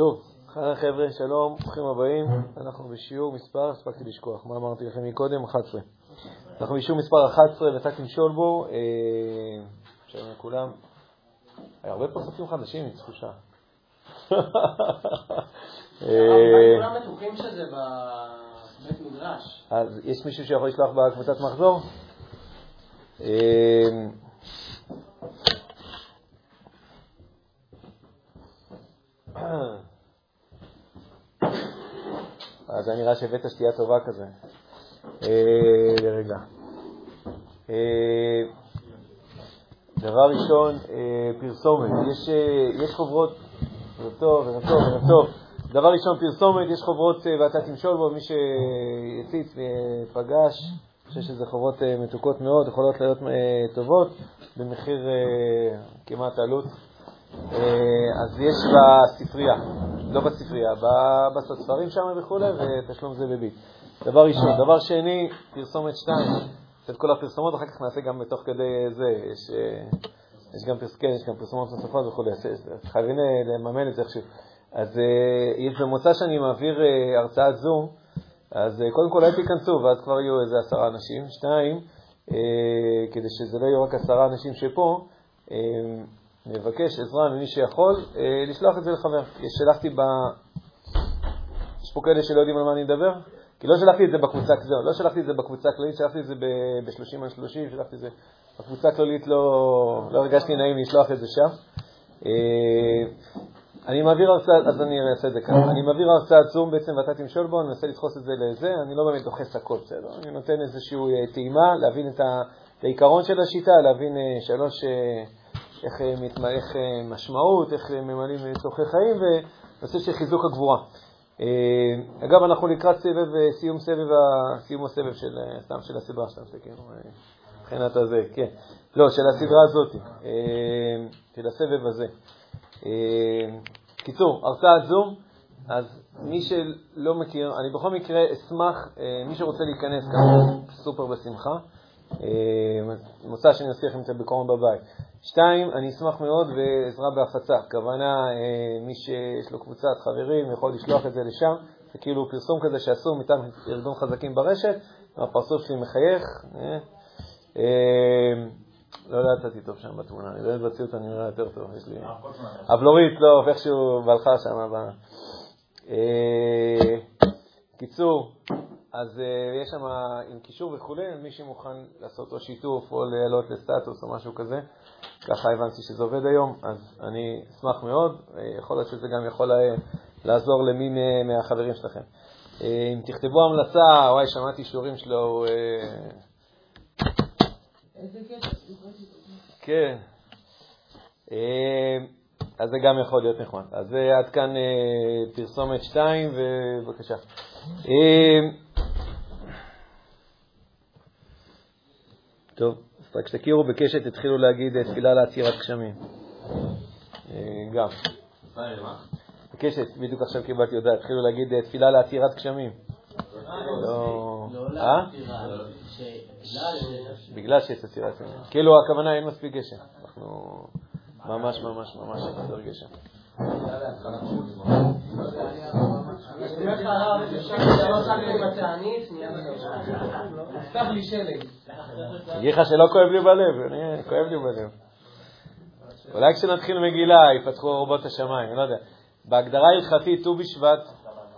טוב, חנה חבר'ה, שלום, ברוכים הבאים. אנחנו בשיעור מספר, הספקתי לשכוח, מה אמרתי לכם מקודם? 11. אנחנו בשיעור מספר 11, ותק למשול בו. אה, שלום לכולם. היה הרבה פרצופים חדשים, יש תחושה. אה, כולם בטוחים שזה בבית מדרש. אז יש מישהו שיכול לשלוח בקבוצת מחזור? אז זה נראה שהבאת שתייה טובה כזה. אה, רגע. אה, דבר ראשון, אה, פרסומת. יש, חוברות, ערב טוב, ערב טוב, ערב טוב. דבר ראשון, פרסומת, יש חוברות ואתה תמשול בו, מי שיציץ ופגש, אני חושב שזה חוברות מתוקות מאוד, יכולות להיות טובות, במחיר כמעט עלות. אז יש בספרייה, לא בספרייה, בספרים שם וכולי, ותשלום זה בביט. דבר ראשון. דבר שני, פרסומת 2. את כל הפרסומות, אחר כך נעשה גם בתוך כדי זה. יש, יש גם פרס, כן, יש גם פרסומות נוספות וכולי, חייבים לממן את זה איכשהו. אז במוצא שאני מעביר הרצאת זום, אז קודם כל אל תיכנסו, ואז כבר יהיו איזה עשרה אנשים. שתיים, כדי שזה לא יהיו רק עשרה אנשים שפה, מבקש עזרה ממי שיכול, אה, לשלוח את זה לחבר. שלחתי ב... יש פה כאלה שלא יודעים על מה אני מדבר? כי לא שלחתי את זה בקבוצה כזו, לא שלחתי את זה בקבוצה הכללית, שלחתי את זה ב-30 על 30, שלחתי את זה בקבוצה הכללית, לא, לא הרגשתי נעים לשלוח את זה שם. אה, אני מעביר הרצאה, אז אני אעשה את זה ככה. אני מעביר הרצאת זום בעצם ואתה תמשול בו, אני מנסה לדחוס את זה לזה, אני לא באמת דוחס הכל, בסדר? אני נותן איזושהי אה, טעימה, להבין את העיקרון של השיטה, להבין שלוש... איך, אה. איך אה, משמעות, איך אה, ממלאים צורכי חיים, ונושא של חיזוק הגבורה. אגב, אנחנו לקראת סבב, סיום סבב, סיום הסבב של, סתם של הסדרה שאתה מסתכל, מבחינת הזה, כן. לא, של הסדרה הזאת, של הסבב הזה. קיצור, הרצאת זום, אז מי שלא מכיר, אני בכל מקרה אשמח, מי שרוצה להיכנס כאן, סופר בשמחה. מוצא שאני אעשה לכם את בקורונה בבית. שתיים, אני אשמח מאוד בעזרה בהפצה. הכוונה, אה, מי שיש לו קבוצת חברים יכול לשלוח את זה לשם. זה כאילו פרסום כזה שעשו מטעם ארגון חזקים ברשת, הפרצוף שלי מחייך. אה, אה, לא יודע, יצאתי טוב שם בתמונה, אני לא יודע בציוט אני נראה יותר טוב, יש לי... הבלורית, לא, איכשהו בלחה שם. קיצור, אז uh, יש שם עם קישור וכולי, מי שמוכן לעשות או שיתוף או לעלות לסטטוס או משהו כזה, ככה הבנתי שזה עובד היום, אז אני אשמח מאוד, uh, יכול להיות שזה גם יכול uh, לעזור למי מהחברים שלכם. Uh, אם תכתבו המלצה, וואי, שמעתי שיעורים שלו. Uh? כן. Uh, אז זה גם יכול להיות נחמד. אז עד כאן פרסומת 2, ובבקשה. Uh, טוב, אז רק שתכירו, בקשת התחילו להגיד אה, תפילה לעצירת גשמים. אה, גם. בקשת, בדיוק עכשיו קיבלתי הודעה, התחילו להגיד אה, תפילה לעצירת גשמים. לא, אה? בגלל שיש עצירת גשמים. כאילו הכוונה אין מספיק גשם. אנחנו ממש ממש ממש חסר גשם. אגיד לך שלא כואב לי בלב, כואב לי בלב. אולי כשנתחיל מגילה יפתחו אורובות השמיים, אני לא יודע. בהגדרה הלכתית, ט"ו בשבט,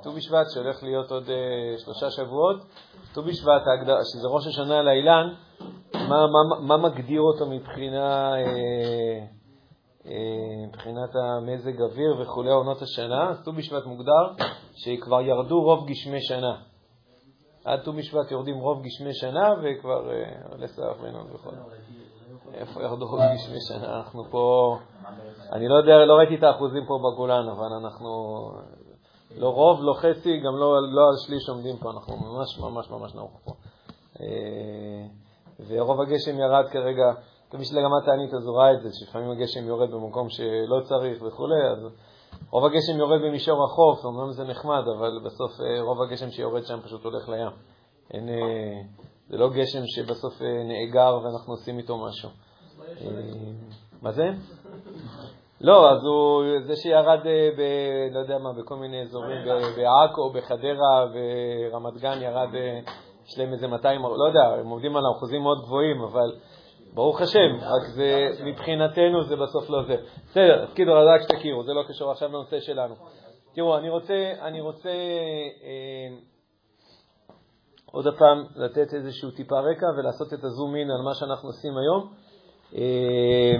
ט"ו בשבט שהולך להיות עוד אה, שלושה שבועות, ט"ו בשבט, שזה ראש השנה לאילן, מה מגדיר אותו מבחינה... אה, אה, מבחינת המזג אוויר וכולי עונות השנה, אז ט"ו בשבט מוגדר שכבר ירדו רוב גשמי שנה. עד ט"ו בשבט יורדים רוב גשמי שנה וכבר אה, עולה סרח בינות וכו'. איפה ירדו רוב גשמי שנה? אנחנו פה, אני לא יודע, לא ראיתי את האחוזים פה בגולן, אבל אנחנו לא רוב, לא חצי, גם לא, לא על שליש עומדים פה, אנחנו ממש ממש ממש נמוך פה. אה, ורוב הגשם ירד כרגע. כמי שלגמת תענית אז הוא ראה את זה, שלפעמים הגשם יורד במקום שלא צריך וכולי, אז רוב הגשם יורד במישור החוף, אומנם זה נחמד, אבל בסוף אה, רוב הגשם שיורד שם פשוט הולך לים. אין, אה, זה לא גשם שבסוף אה, נאגר ואנחנו עושים איתו משהו. מה זה? לא, אז הוא, זה שירד ב... לא יודע מה, בכל מיני אזורים, בעכו, בחדרה, ורמת גן ירד, יש להם איזה 200, לא יודע, הם עובדים על אחוזים מאוד גבוהים, אבל ברוך השם, רק זה, מבחינתנו זה בסוף לא זה. בסדר, אז כאילו, רק שתכירו, זה לא קשור עכשיו לנושא שלנו. תראו, אני רוצה, אני רוצה אה, עוד פעם לתת איזשהו טיפה רקע ולעשות את הזום אין על מה שאנחנו עושים היום. אה,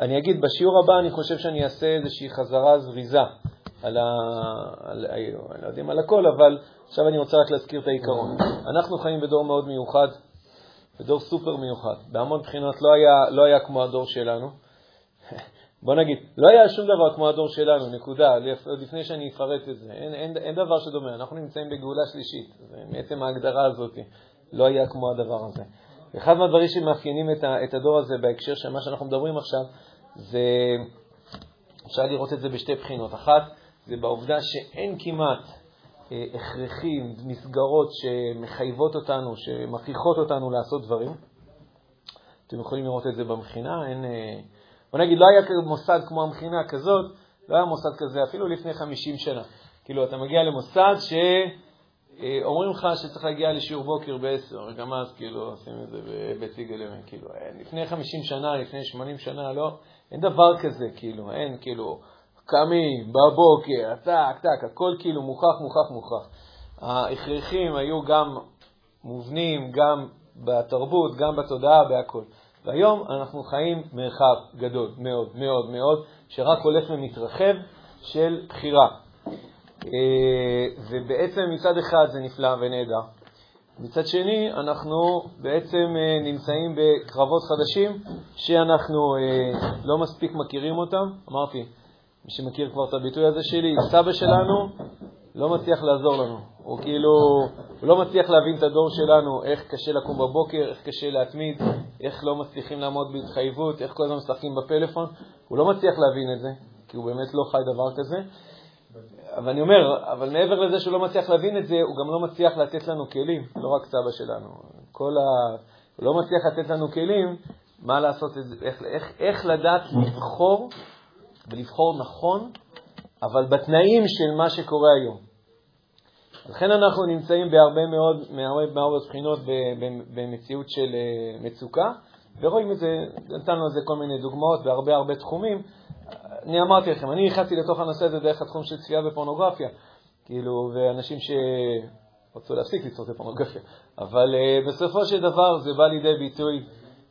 אני אגיד, בשיעור הבא אני חושב שאני אעשה איזושהי חזרה זריזה על ה... על, אני לא יודע אם על הכל, אבל עכשיו אני רוצה רק להזכיר את העיקרון. אנחנו חיים בדור מאוד מיוחד, בדור סופר מיוחד. בהמון בחינות לא היה, לא היה כמו הדור שלנו. בוא נגיד, לא היה שום דבר כמו הדור שלנו, נקודה, לפני שאני אפרט את זה. אין, אין, אין דבר שדומה, אנחנו נמצאים בגאולה שלישית, מעצם ההגדרה הזאת, לא היה כמו הדבר הזה. אחד מהדברים שמאפיינים את, ה, את הדור הזה בהקשר של מה שאנחנו מדברים עכשיו, זה, אפשר לראות את זה בשתי בחינות. אחת, זה בעובדה שאין כמעט הכרחים, מסגרות שמחייבות אותנו, שמכריחות אותנו לעשות דברים. אתם יכולים לראות את זה במכינה, אין... אה, בוא נגיד, לא היה מוסד כמו המכינה כזאת, לא היה מוסד כזה אפילו לפני 50 שנה. כאילו, אתה מגיע למוסד שאומרים לך שצריך להגיע לשיעור בוקר ב-10, גם אז כאילו עושים את זה בבית סיגל כאילו, לפני 50 שנה, לפני 80 שנה, לא, אין דבר כזה, כאילו, אין, כאילו, קמים בבוקר, טק, טק, הכל כאילו מוכח, מוכח, מוכח. ההכרחים היו גם מובנים, גם בתרבות, גם בתודעה, בהכל. והיום אנחנו חיים מרחב גדול מאוד מאוד מאוד, שרק הולך ומתרחב, של בחירה. אה, ובעצם מצד אחד זה נפלא ונהדר, מצד שני אנחנו בעצם אה, נמצאים בקרבות חדשים שאנחנו אה, לא מספיק מכירים אותם. אמרתי, מי שמכיר כבר את הביטוי הזה שלי, סבא שלנו לא מצליח לעזור לנו. הוא כאילו, הוא לא מצליח להבין את הדור שלנו, איך קשה לקום בבוקר, איך קשה להתמיד, איך לא מצליחים לעמוד בהתחייבות, איך כל הזמן משחקים בפלאפון. הוא לא מצליח להבין את זה, כי הוא באמת לא חי דבר כזה. אבל אני אומר, אבל מעבר לזה שהוא לא מצליח להבין את זה, הוא גם לא מצליח לתת לנו כלים, לא רק סבא שלנו. כל ה... הוא לא מצליח לתת לנו כלים מה לעשות, את זה, איך, איך, איך לדעת לבחור, ולבחור נכון, אבל בתנאים של מה שקורה היום. לכן אנחנו נמצאים בהרבה מאוד, מהרבה מאוד בחינות במציאות של אה, מצוקה, ורואים את זה, נתנו לזה כל מיני דוגמאות בהרבה הרבה תחומים. אני אמרתי לכם, אני נכנסתי לתוך הנושא הזה דרך התחום של צפייה בפורנוגרפיה, כאילו, ואנשים שרצו להפסיק לצפות בפורנוגרפיה, אבל uh, בסופו של דבר זה בא לידי ביטוי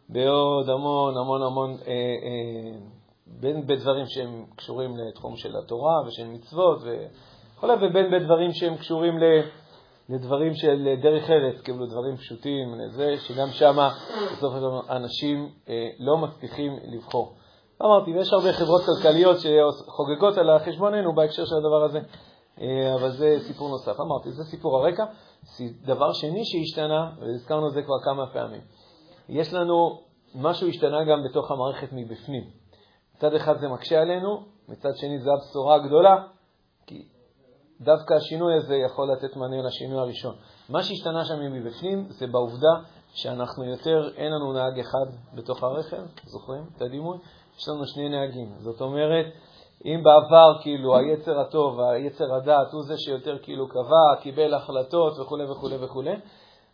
בעוד המון המון המון, uh, uh, בין בדברים שהם קשורים לתחום של התורה ושל מצוות וכו', ובין בדברים שהם קשורים ל... לדברים של דרך ארץ, כאילו דברים פשוטים, לזה שגם שם דבר אנשים אה, לא מצליחים לבחור. אמרתי, ויש הרבה חברות כלכליות שחוגגות על חשבוננו בהקשר של הדבר הזה, אה, אבל זה סיפור נוסף. אמרתי, זה סיפור הרקע. דבר שני שהשתנה, והזכרנו את זה כבר כמה פעמים, יש לנו, משהו השתנה גם בתוך המערכת מבפנים. מצד אחד זה מקשה עלינו, מצד שני זה הבשורה הגדולה, כי דווקא השינוי הזה יכול לתת מענה לשינוי הראשון. מה שהשתנה שם מבפנים זה בעובדה שאנחנו יותר, אין לנו נהג אחד בתוך הרכב, זוכרים את הדימוי? יש לנו שני נהגים. זאת אומרת, אם בעבר כאילו היצר הטוב, היצר הדעת, הוא זה שיותר כאילו קבע, קיבל החלטות וכו' וכו' וכו',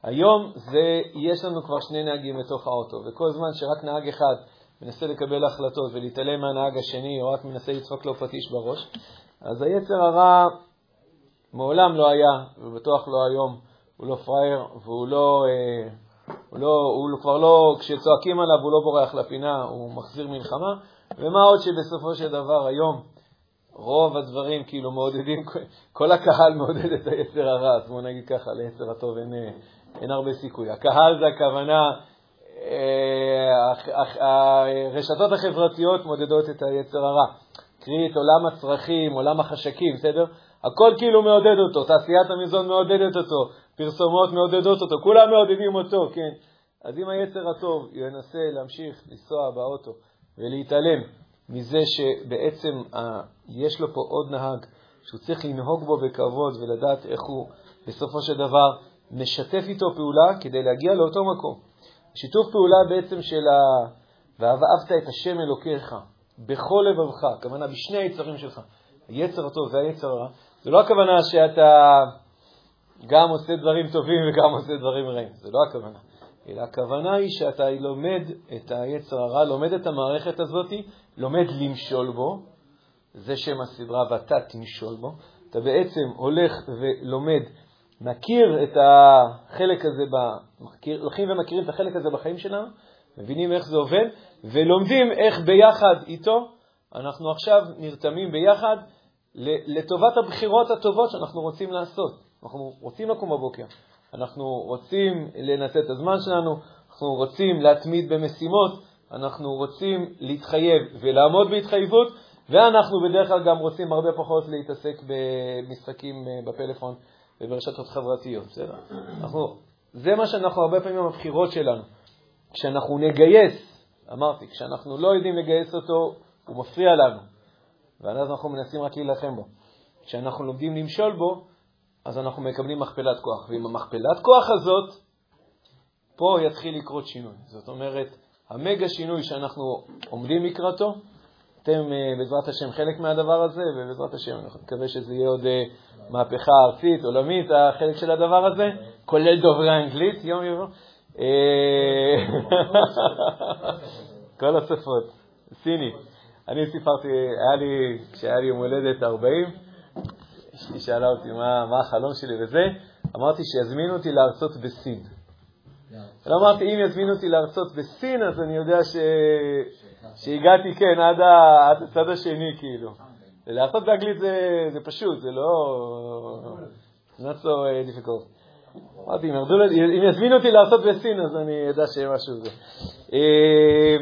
היום זה, יש לנו כבר שני נהגים בתוך האוטו, וכל זמן שרק נהג אחד מנסה לקבל החלטות ולהתעלם מהנהג השני, או רק מנסה לדפוק לו פטיש בראש, אז היצר הרע מעולם לא היה, ובטוח לא היום, הוא לא פראייר, והוא לא, אה, הוא לא, הוא כבר לא, כשצועקים עליו הוא לא בורח לפינה, הוא מחזיר מלחמה, ומה עוד שבסופו של דבר היום רוב הדברים כאילו מעודדים, כל הקהל מעודד את היצר הרע, אז בואו נגיד ככה, ליצר הטוב אין, אין הרבה סיכוי. הקהל זה הכוונה, אה, הרשתות החברתיות מודדות את היצר הרע. קרי את עולם הצרכים, עולם החשקים, בסדר? הכל כאילו מעודד אותו, תעשיית המזון מעודדת אותו, פרסומות מעודדות אותו, כולם מעודדים אותו, כן. אז אם היצר הטוב ינסה להמשיך לנסוע באוטו ולהתעלם מזה שבעצם ה... יש לו פה עוד נהג, שהוא צריך לנהוג בו בכבוד ולדעת איך הוא בסופו של דבר משתף איתו פעולה כדי להגיע לאותו מקום. שיתוף פעולה בעצם של ה... ואהבת את השם אלוקיך, בכל לבבך, הכוונה בשני היצרים שלך, היצר הטוב והיצר הרע, זה לא הכוונה שאתה גם עושה דברים טובים וגם עושה דברים רעים, זה לא הכוונה. אלא הכוונה היא שאתה לומד את היצר הרע, לומד את המערכת הזאת, לומד למשול בו, זה שם הסדרה, ואתה תמשול בו. אתה בעצם הולך ולומד, מכיר את החלק הזה, מכיר, הולכים ומכירים את החלק הזה בחיים שלנו, מבינים איך זה עובד, ולומדים איך ביחד איתו אנחנו עכשיו נרתמים ביחד לטובת הבחירות הטובות שאנחנו רוצים לעשות. אנחנו רוצים לקום בבוקר, אנחנו רוצים לנצל את הזמן שלנו, אנחנו רוצים להתמיד במשימות, אנחנו רוצים להתחייב ולעמוד בהתחייבות, ואנחנו בדרך כלל גם רוצים הרבה פחות להתעסק במשחקים אה, בפלאפון וברשתות חברתיות. בסדר? אנחנו, זה מה שאנחנו הרבה פעמים הבחירות שלנו. כשאנחנו נגייס, אמרתי, כשאנחנו לא יודעים לגייס אותו, הוא מפריע לנו, ואז אנחנו מנסים רק להילחם בו. כשאנחנו לומדים למשול בו, אז אנחנו מקבלים מכפלת כוח. ועם המכפלת כוח הזאת, פה יתחיל לקרות שינוי. זאת אומרת, המגה שינוי שאנחנו עומדים לקראתו, אתם אה, בעזרת השם חלק מהדבר הזה, ובעזרת השם אני מקווה שזה יהיה עוד אה, מהפכה ארצית, עולמית, החלק של הדבר הזה, כולל דוברי אנגלית, יום יום. אה, כל השפות, סיני. אני סיפרתי, היה לי, כשהיה לי יום הולדת 40, אשתי שאלה אותי מה, מה החלום שלי וזה, אמרתי שיזמינו אותי להרצות בסין. אבל אמרתי, אם יזמינו אותי להרצות בסין, אז אני יודע ש... שהגעתי, כן, עד, הצד השני, כאילו. להרצות באנגלית זה, זה פשוט, זה לא... not so uh, difficult. אמרתי, אם, יזמינו אותי להרצות בסין, אז אני אדע שיהיה משהו זה. אה,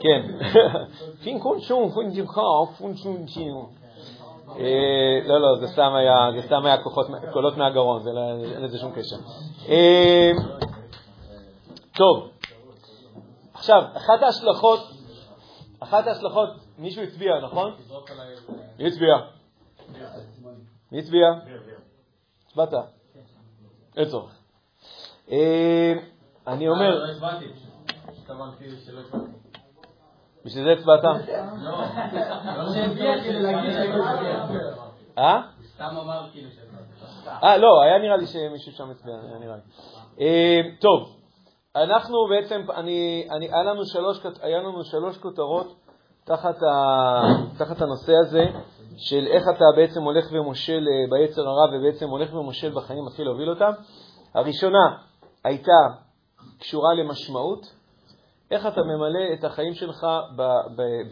כן. פין קון שום, פון ג'ימחה, פון שום ג'ים. לא, לא, היה, זה סתם היה קולות מהגרון, לא, אין לזה שום קשר. אה, טוב, עכשיו, אחת ההשלכות, אחת ההשלכות, מישהו הצביע, נכון? מי הצביע? מי הצביע? הצבעת? אין צורך. אה, אני אומר... לא שלא הצבעתי. בשביל זה הצבעת? לא, לא שהצביע כדי להגיד אה? סתם אמר כאילו שהצבעת. אה, לא, היה נראה לי שמישהו שם הצביע, היה נראה לי. אה, טוב, אנחנו בעצם, אני, אני, היה, לנו שלוש, היה לנו שלוש כותרות תחת, ה, תחת הנושא הזה של איך אתה בעצם הולך ומושל אה, ביצר הרע ובעצם הולך ומושל בחיים, מתחיל להוביל אותם. הראשונה הייתה קשורה למשמעות, איך אתה ממלא את החיים שלך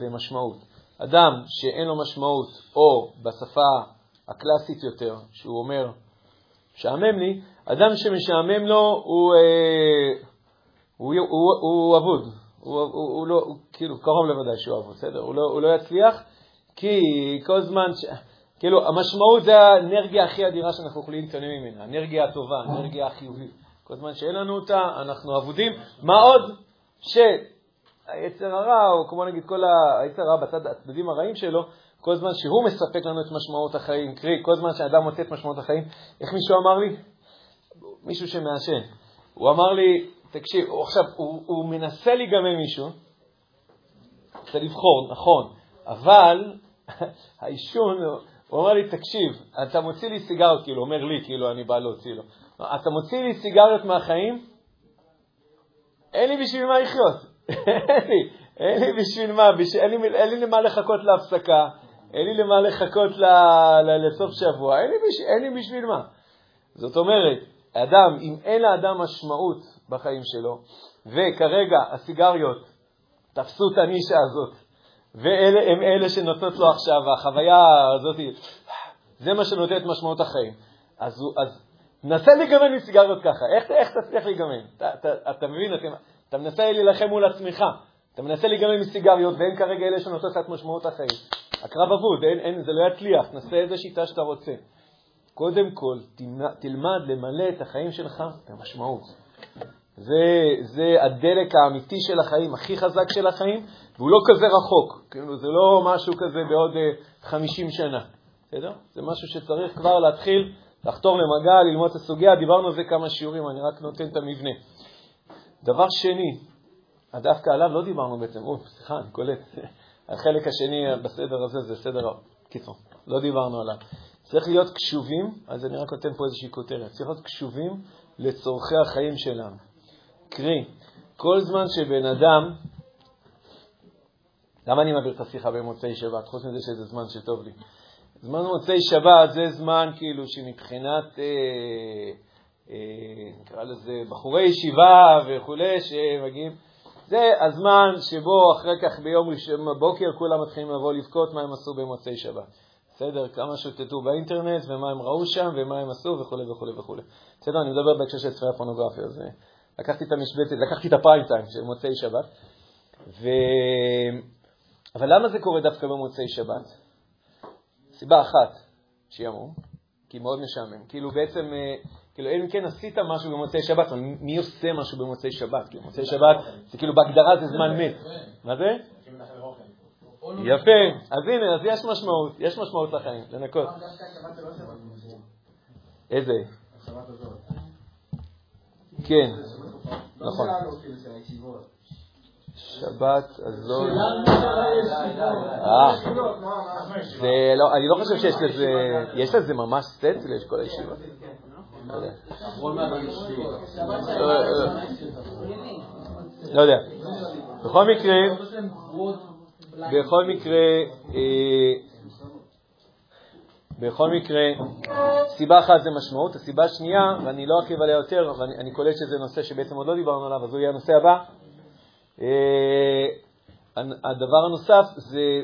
במשמעות. אדם שאין לו משמעות, או בשפה הקלאסית יותר, שהוא אומר, משעמם לי, אדם שמשעמם לו הוא, אה, הוא, הוא, הוא, הוא אבוד, הוא, הוא, הוא לא, הוא, כאילו, קרוב לוודאי שהוא אבוד, בסדר? הוא לא, הוא לא יצליח, כי כל זמן ש... כאילו, המשמעות זה האנרגיה הכי אדירה שאנחנו יכולים להתקדם ממנה, האנרגיה הטובה, האנרגיה החיובית. כל זמן שאין לנו אותה, אנחנו אבודים. מה עוד? שהיצר הרע, או כמו נגיד כל היצר הרע בצד הצדדים הרעים שלו, כל זמן שהוא מספק לנו את משמעות החיים, קרי, כל זמן שאדם מוצא את משמעות החיים, איך מישהו אמר לי? מישהו שמעשן. הוא אמר לי, תקשיב, הוא עכשיו, הוא, הוא מנסה להיגמל מישהו, רוצה לבחור, נכון, אבל העישון, הוא אמר לי, תקשיב, אתה מוציא לי סיגריות, כאילו, אומר לי, כאילו, אני בא להוציא לו. אתה מוציא לי סיגריות מהחיים, אין לי בשביל מה לחיות. אין לי, אין לי בשביל מה, בשביל, אין, לי, אין לי למה לחכות להפסקה, אין לי למה לחכות ל, ל, לסוף שבוע, אין לי, בשביל, אין לי בשביל מה. זאת אומרת, אדם, אם אין לאדם משמעות בחיים שלו, וכרגע הסיגריות תפסו את הנישה הזאת, הם אלה שנותנות לו עכשיו, והחוויה הזאת, זה מה שנותן את משמעות החיים. אז, אז נסה להיגמל מסיגריות ככה, איך, איך תצליח להיגמל? אתה, אתה, אתה מבין? אתה, אתה מנסה להילחם מול עצמך, אתה מנסה להיגמל מסיגריות, ואין כרגע אלה שנותנות את משמעות החיים. הקרב אבוד, אין, אין, זה לא יצליח, נסה איזה שיטה שאתה רוצה. קודם כל, תלמד למלא את החיים שלך במשמעות. זה, זה הדלק האמיתי של החיים, הכי חזק של החיים, והוא לא כזה רחוק. כאילו, זה לא משהו כזה בעוד 50 אה, שנה. בסדר? זה משהו שצריך כבר להתחיל לחתור למגע, ללמוד את הסוגיה, דיברנו על זה כמה שיעורים, אני רק נותן את המבנה. דבר שני, דווקא עליו לא דיברנו בעצם, אוף, סליחה, אני קולט. החלק השני בסדר הזה זה סדר, קיצור, לא דיברנו עליו. צריך להיות קשובים, אז אני רק נותן פה איזושהי כותרת, צריך להיות קשובים לצורכי החיים שלנו. קרי, כל זמן שבן אדם, למה אני מעביר את השיחה במוצאי שבת? חוץ מזה שזה זמן שטוב לי. זמן מוצאי שבת זה זמן כאילו שמבחינת, אה, אה, נקרא לזה, בחורי ישיבה וכולי, שמגיעים, זה הזמן שבו אחר כך ביום בבוקר כולם מתחילים לבוא לבכות מה הם עשו במוצאי שבת. בסדר? כמה שוטטו באינטרנט ומה הם ראו שם ומה הם עשו וכו' וכו' וכו'. בסדר? אני מדבר בהקשר של ספרי הפורנוגרפיה. אז לקחתי את המשבצת, לקחתי את הפריים טיים של מוצאי שבת. ו... אבל למה זה קורה דווקא במוצאי שבת? סיבה אחת, שיאמרו, כי מאוד משעמם. כאילו בעצם, אה, כאילו אם כן עשית משהו במוצאי שבת, מי עושה משהו במוצאי שבת? כי במוצאי שבת זה כאילו בהגדרה זה זמן מת. מה זה? יפה, אז הנה, אז יש משמעות, יש משמעות לחיים, לנקות. איזה? כן, נכון. שבת הזאת. אה, זה לא, אני לא חושב שיש לזה, יש לזה ממש סט לאשכול הישיבה. לא יודע. בכל מקרה, בכל מקרה, אה, בכל מקרה, סיבה אחת זה משמעות, הסיבה השנייה, ואני לא ארחיב עליה יותר, אבל אני קולט שזה נושא שבעצם עוד לא דיברנו עליו, אז הוא יהיה הנושא הבא. אה, הדבר הנוסף זה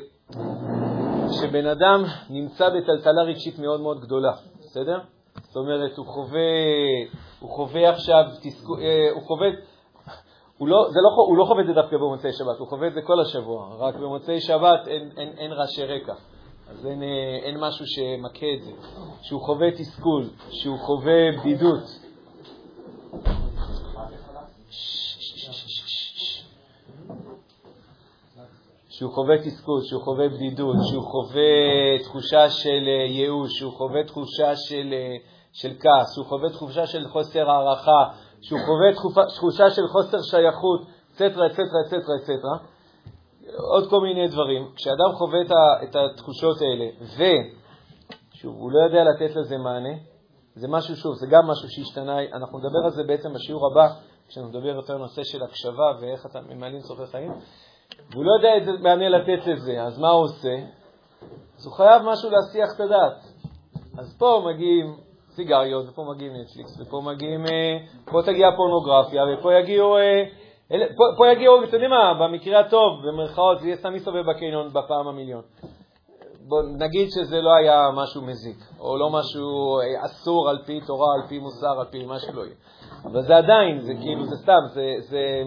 שבן אדם נמצא בטלטלה רגשית מאוד מאוד גדולה, בסדר? זאת אומרת, הוא חווה, הוא חווה עכשיו, אה, הוא חווה הוא לא, לא, הוא לא חווה את זה דווקא במוצאי שבת, הוא חווה את זה כל השבוע, רק במוצאי שבת אין, אין, אין רעשי רקע. אז אין, אה, אין משהו שמכה את זה. שהוא חווה תסכול, שהוא חווה בדידות. שהוא חווה תסכול, שהוא חווה בדידות, שהוא חווה תחושה של אה, ייאוש, שהוא חווה תחושה של, אה, של כעס, שהוא חווה תחושה של חוסר הערכה, שהוא חווה תחושה של חוסר שייכות, אצטרה, אצטרה, אצטרה, אצטרה, עוד כל מיני דברים. כשאדם חווה את התחושות האלה, ושוב, הוא לא יודע לתת לזה מענה, זה משהו, שוב, זה גם משהו שהשתנה, אנחנו נדבר על זה בעצם בשיעור הבא, כשאנחנו נדבר יותר על נושא של הקשבה ואיך אתה ממלאים צורכי חיים, והוא לא יודע איזה מענה לתת לזה, אז מה הוא עושה? אז הוא חייב משהו להסיח את הדעת. אז פה מגיעים סיגריות, ופה מגיעים נטפליקס, ופה מגיעים, אה, פה תגיע פורנוגרפיה, ופה יגיעו, פה, פה יגיעו, אתם יודעים מה, במקרה הטוב, במרכאות, זה יהיה סתם מסתובב בקניון בפעם המיליון. בוא נגיד שזה לא היה משהו מזיק, או לא משהו אה, אסור על פי תורה, על פי מוסר, על פי מה שלא יהיה. אבל זה עדיין, זה כאילו, זה סתם, זה... זה...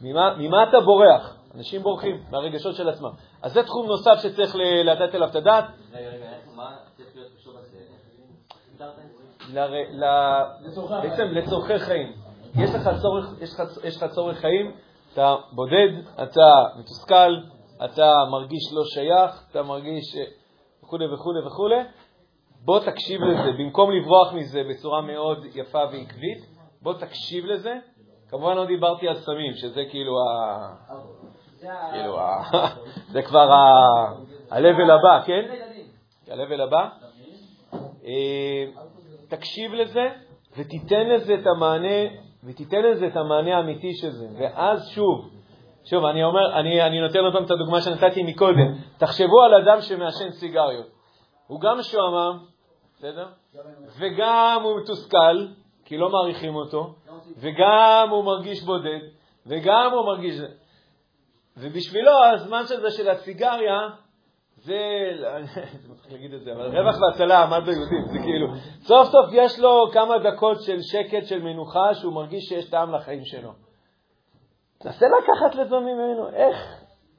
ממה, ממה אתה בורח? אנשים בורחים מהרגשות של עצמם. אז זה תחום נוסף שצריך לתת אליו את הדעת. רגע, רגע, מה צריך להיות קשור בעצם לצורכי חיים. יש לך צורך, יש לך, יש לך צורך חיים, אתה בודד, אתה מתוסכל, אתה מרגיש לא שייך, אתה מרגיש וכו' וכו' וכו', בוא תקשיב לזה, במקום לברוח מזה בצורה מאוד יפה ועקבית, בוא תקשיב לזה. כמובן לא דיברתי על סמים, שזה כאילו ה... כאילו ה... זה כבר ה-level הבא, כן? ה-level הבא. אה, תקשיב לזה ותיתן לזה את המענה, ותיתן לזה את המענה האמיתי של זה. ואז שוב, שוב, אני אומר, אני, אני נותן עוד פעם את הדוגמה שנתתי מקודם. תחשבו על אדם שמעשן סיגריות. הוא גם משועמם, בסדר? וגם הוא מתוסכל, כי לא מעריכים אותו, וגם הוא מרגיש בודד, וגם הוא מרגיש... ובשבילו הזמן של זה של הסיגריה זה, זה מצחיק להגיד את זה, אבל רווח והצלה, מה זה יהודים? זה כאילו, סוף סוף יש לו כמה דקות של שקט, של מנוחה, שהוא מרגיש שיש טעם לחיים שלו. תנסה לקחת לזה ממנו, איך,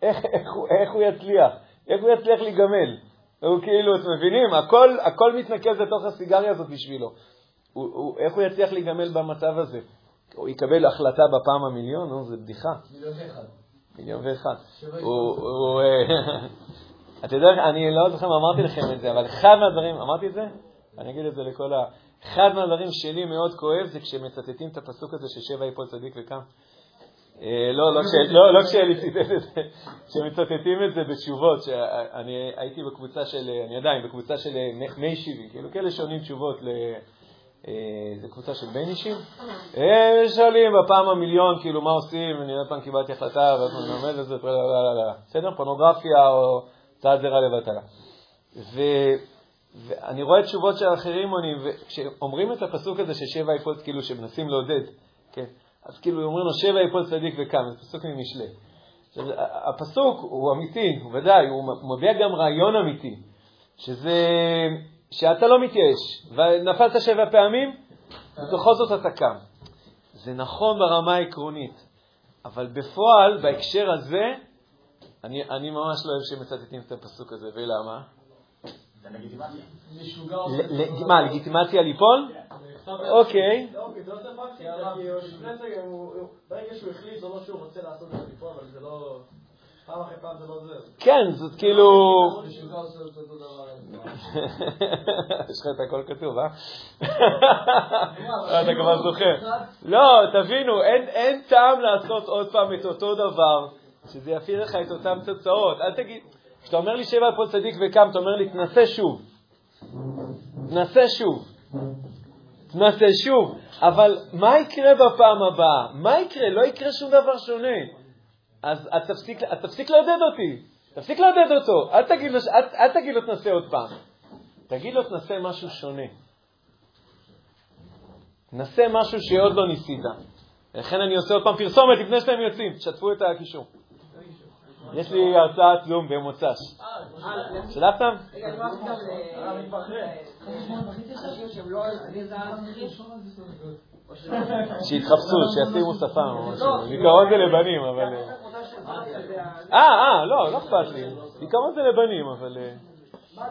איך, איך, איך הוא יצליח? איך הוא יצליח להיגמל? הוא כאילו, אתם מבינים? הכל, הכל מתנקז לתוך הסיגריה הזאת בשבילו. הוא, הוא, איך הוא יצליח להיגמל במצב הזה? הוא יקבל החלטה בפעם המיליון? נו, זה בדיחה. מיליון ואחד. מיליון ואחד. אה, אתה יודע, אני לא זוכר אם אמרתי לכם את זה, אבל אחד מהדברים, אמרתי את זה? אני אגיד את זה לכל ה... אחד מהדברים שלי מאוד כואב זה כשמצטטים את הפסוק הזה ששבע יפול צדיק וקם. אה, לא, לא, לא, לא כשאלי ציטט את זה, כשמצטטים את זה בתשובות, שאני הייתי בקבוצה של, אני עדיין בקבוצה של מי שיבים, כאילו כאלה שעונים תשובות ל... אה, זו קבוצה של בין אישים. הם שואלים בפעם המיליון, כאילו, מה עושים, אני עוד פעם קיבלתי החלטה, ואז אני לומד את זה, בסדר? פורנוגרפיה או צעד זרע לבטלה. ואני רואה תשובות של אחרים עונים, וכשאומרים את הפסוק הזה ששבע יפול, כאילו, שמנסים לעודד, כן? אז כאילו אומרים לו, שבע יפול צדיק וקם, זה פסוק ממשלי. הפסוק הוא אמיתי, הוא ודאי, הוא מביע גם רעיון אמיתי, שזה שאתה לא מתייאש, ונפלת שבע פעמים, ובכל זאת אתה קם. זה נכון ברמה העקרונית, אבל בפועל, בהקשר הזה, אני, אני ממש לא אוהב שמצטטים את הפסוק הזה, ולמה? מה, לגיטימציה ליפול? אוקיי. זה לא לא... לא זה. כן, זאת כאילו... יש לך את הכל כתוב, אה? אתה כבר זוכר. לא, תבינו, אין טעם לעשות עוד פעם את אותו דבר, שזה יפעיל לך את אותן תוצאות. אל תגיד, כשאתה אומר לי שבע פה צדיק וקם, אתה אומר לי, תנסה שוב. תנסה שוב. תנסה שוב. אבל מה יקרה בפעם הבאה? מה יקרה? לא יקרה שום דבר שונה. אז תפסיק, תפסיק לעודד אותי, תפסיק לעודד אותו, אל תגיד לו, אל, אל תגיד לו תנסה עוד פעם, תגיד לו תנסה משהו שונה. נסה משהו שעוד לא ניסית. לכן אני עושה עוד פעם פרסומת לפני שאתם יוצאים, תשתפו את הקישור. יש לי הרצאת זום במוצ"ש. שלחתם? שיתחפשו, שישימו שפם או משהו. בעיקרון זה לבנים, אבל... אה, אה, לא, לא אכפת לי. בעיקרון זה לבנים, אבל... מה?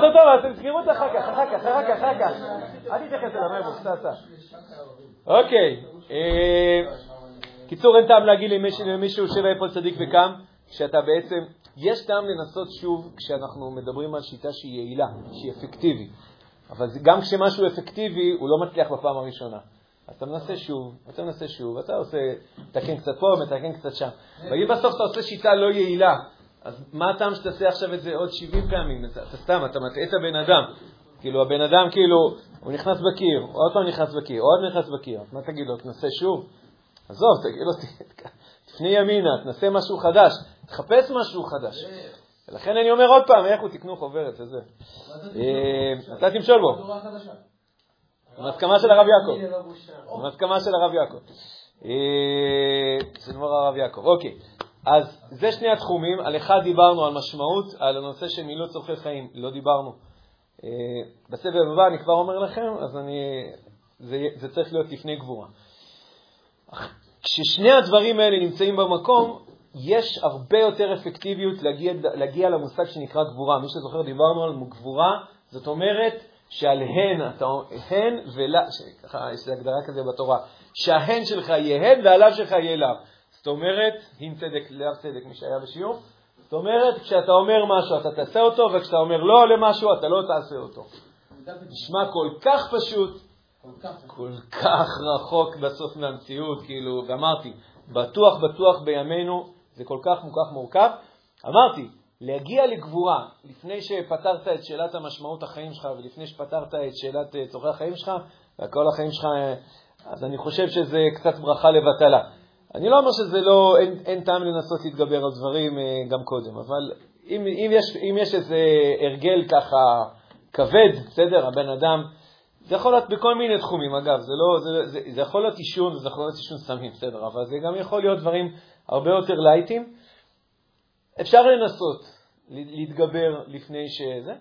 טוב, טוב, אתם תזכרו את זה אחר כך, אחר כך, אחר כך, אחר כך. אל תתייחס אליו. אוקיי. קיצור, אין טעם להגיד למישהו שבע איפה צדיק וקם, כשאתה בעצם, יש טעם לנסות שוב כשאנחנו מדברים על שיטה שהיא יעילה, שהיא אפקטיבית. אבל גם כשמשהו אפקטיבי, הוא לא מצליח בפעם הראשונה. אתה מנסה שוב, אתה מנסה שוב, אתה עושה, מתקן קצת פה, מתקן קצת שם. ואם בסוף אתה עושה שיטה לא יעילה, אז מה הטעם שתעשה עכשיו את זה עוד 70 פעמים? אתה, סתם, אתה מטעה את הבן אדם. כאילו, הבן אדם, כאילו, הוא נכנס בקיר, עוד פעם נכנס בקיר, עוד נכנס בקיר. מה תגיד לו, תנסה שוב? עזוב, תגיד לו, תפני ימינה, תנסה משהו חדש, תחפש משהו חדש. ולכן אני אומר עוד פעם, איך הוא תקנו חוברת וזה. אתה אה, תמשול בו. עם הסכמה של הרב יעקב. עם הסכמה של הרב יעקב. זה נאמר הרב יעקב. אוקיי, אז זה שני התחומים. על אחד דיברנו, על משמעות, על הנושא של מילות צורכי חיים. לא דיברנו. אה, בסבב הבא אני כבר אומר לכם, אז אני, זה, זה צריך להיות לפני גבורה. כששני הדברים האלה נמצאים במקום, יש הרבה יותר אפקטיביות להגיע, להגיע למושג שנקרא גבורה. מי שזוכר, דיברנו על גבורה, זאת אומרת שעל הן, אתה, הן ולה, ככה יש הגדרה כזה בתורה, שההן שלך יהיה הן והלאו שלך יהיה לאו. זאת אומרת, הן צדק, לאו צדק, מי שהיה בשיעור. זאת אומרת, כשאתה אומר משהו אתה תעשה אותו, וכשאתה אומר לא למשהו אתה לא תעשה אותו. נשמע כל כך פשוט, כל כך רחוק בסוף מהמציאות, כאילו, ואמרתי, בטוח בטוח בימינו זה כל כך מוכח מורכב. אמרתי, להגיע לגבורה לפני שפתרת את שאלת המשמעות החיים שלך ולפני שפתרת את שאלת אה, צורכי החיים שלך וכל החיים שלך, אה, אז אני חושב שזה קצת ברכה לבטלה. אני לא אומר שזה לא, אין, אין טעם לנסות להתגבר על דברים אה, גם קודם, אבל אם, אם, יש, אם יש איזה הרגל ככה כבד, בסדר, הבן אדם, זה יכול להיות בכל מיני תחומים, אגב, זה, לא, זה, זה, זה יכול להיות עישון, זה יכול להיות עישון סמים, בסדר, אבל זה גם יכול להיות דברים הרבה יותר לייטים. אפשר לנסות להתגבר לפני שזה,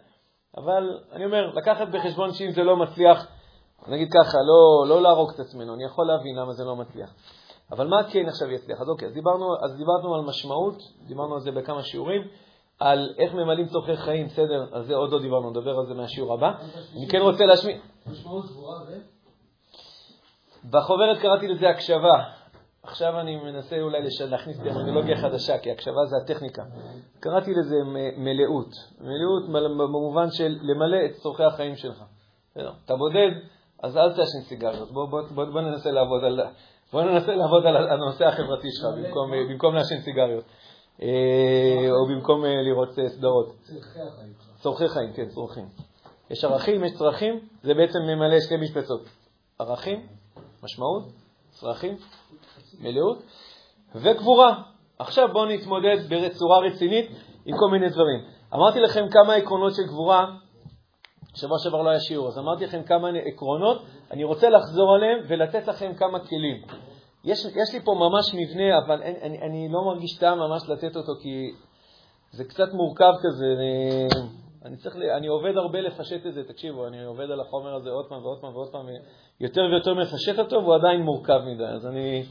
אבל אני אומר, לקחת בחשבון שאם זה לא מצליח, נגיד ככה, לא, לא להרוג את עצמנו, אני יכול להבין למה זה לא מצליח. אבל מה כן עכשיו יצליח? אז אוקיי, אז דיברנו, אז דיברנו על משמעות, דיברנו על זה בכמה שיעורים, על איך ממלאים צורכי חיים, בסדר, על זה עוד לא דיברנו, נדבר על זה מהשיעור הבא. אני כן רוצה להשמיע... משמעות גבוהה ו... בחוברת קראתי לזה הקשבה. עכשיו אני מנסה אולי להכניס טרמינולוגיה חדשה, כי הקשבה זה הטכניקה. קראתי לזה מלאות. מלאות במובן של למלא את צורכי החיים שלך. אתה בודד, אז אל תעשן סיגריות. בוא, בוא, בוא, בוא ננסה לעבוד על... בוא ננסה לעבוד על הנושא החברתי שלך במקום, במקום לעשן סיגריות, או במקום אה, לראות אה, סדרות. צורכי החיים. צורכי חיים, כן, צורכים. יש ערכים, יש צרכים, זה בעצם ממלא שתי משפצות. ערכים, משמעות, צרכים, מלאות, וגבורה. עכשיו בואו נתמודד בצורה רצינית עם כל מיני דברים. אמרתי לכם כמה עקרונות של גבורה, שבוע שעבר לא היה שיעור, אז אמרתי לכם כמה עקרונות, אני רוצה לחזור עליהם ולתת לכם כמה כלים. יש, יש לי פה ממש מבנה, אבל אין, אני, אני לא מרגיש טעם ממש לתת אותו, כי זה קצת מורכב כזה. אני, אני, צריך, אני עובד הרבה לפשט את זה, תקשיבו, אני עובד על החומר הזה עוד פעם ועוד פעם ועוד פעם, יותר ויותר מפשט אותו, והוא עדיין מורכב מדי, אז אני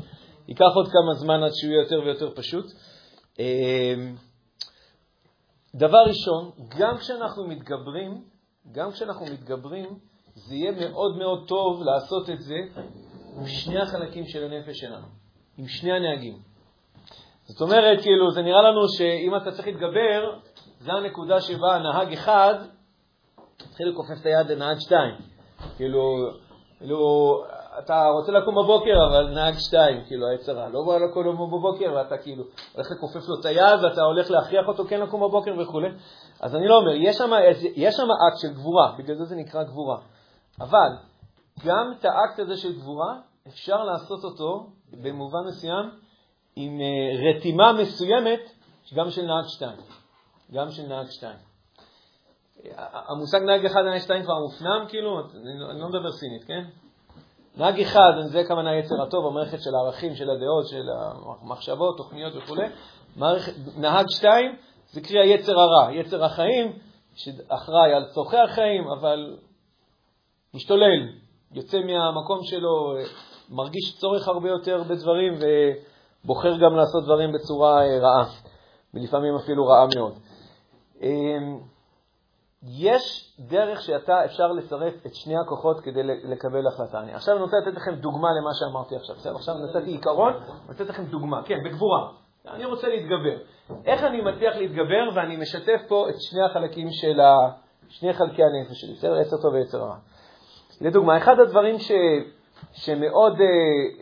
אקח עוד כמה זמן עד שהוא יהיה יותר ויותר פשוט. אמ, דבר ראשון, גם כשאנחנו מתגברים, גם כשאנחנו מתגברים, זה יהיה מאוד מאוד טוב לעשות את זה עם שני החלקים של הנפש שלנו, עם שני הנהגים. זאת אומרת, כאילו, זה נראה לנו שאם אתה צריך להתגבר, זו הנקודה שבה נהג אחד התחיל לכופף את היד לנהג שתיים. כאילו, כאילו, אתה רוצה לקום בבוקר, אבל נהג שתיים, כאילו, היצרה. לא בא לקום בבוקר, ואתה כאילו הולך לכופף לו את היד, ואתה הולך להכריח אותו כן לקום בבוקר וכו'. אז אני לא אומר, יש שם אקט של גבורה, בגלל זה זה נקרא גבורה. אבל גם את האקט הזה של גבורה, אפשר לעשות אותו במובן מסוים עם אה, רתימה מסוימת, גם של נהג שתיים. גם של נהג שתיים. המושג נהג אחד, נהג שתיים כבר מופנם, כאילו, אני לא מדבר סינית, כן? נהג אחד, זה הכוונה יצר הטוב, המערכת של הערכים, של הדעות, של המחשבות, תוכניות וכו'. נהג שתיים זה קרי היצר הרע, יצר החיים, שאחראי על צורכי החיים, אבל משתולל, יוצא מהמקום שלו, מרגיש צורך הרבה יותר בדברים ובוחר גם לעשות דברים בצורה אה, רעה, ולפעמים אפילו רעה מאוד. אמ, יש דרך שאתה אפשר לצרף את שני הכוחות כדי לקבל החלטה. אני עכשיו אני רוצה לתת לכם דוגמה למה שאמרתי עכשיו. בסדר? עכשיו נתתי עיקרון, אני רוצה לתת לכם דוגמה. כן, בגבורה. אני רוצה להתגבר. איך אני מצליח להתגבר, ואני משתף פה את שני החלקים של ה... שני חלקי הנפש שלי, בסדר? עצר טוב ועצר רע. לדוגמה, אחד הדברים ש... שמאוד אה,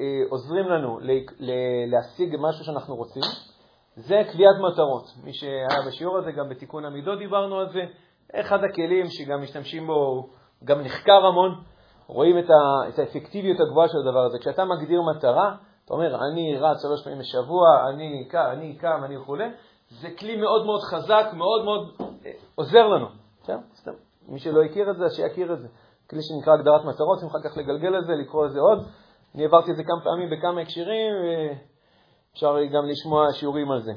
אה, עוזרים לנו ל... ל... להשיג משהו שאנחנו רוצים, זה קביעת מטרות. מי שהיה בשיעור הזה, גם בתיקון המידות דיברנו על זה. אחד הכלים שגם משתמשים בו, גם נחקר המון, רואים את, ה, את האפקטיביות הגבוהה של הדבר הזה. כשאתה מגדיר מטרה, אתה אומר, אני רץ שלוש פעמים בשבוע, אני קם, אני קם, אני וכו', זה כלי מאוד מאוד חזק, מאוד מאוד אה, עוזר לנו. בסדר? מי שלא הכיר את זה, שיכיר את זה. כלי שנקרא הגדרת מטרות, אם אחר כך לגלגל את זה, לקרוא את זה עוד. אני העברתי את זה כמה פעמים בכמה הקשרים, ואפשר גם לשמוע שיעורים על זה.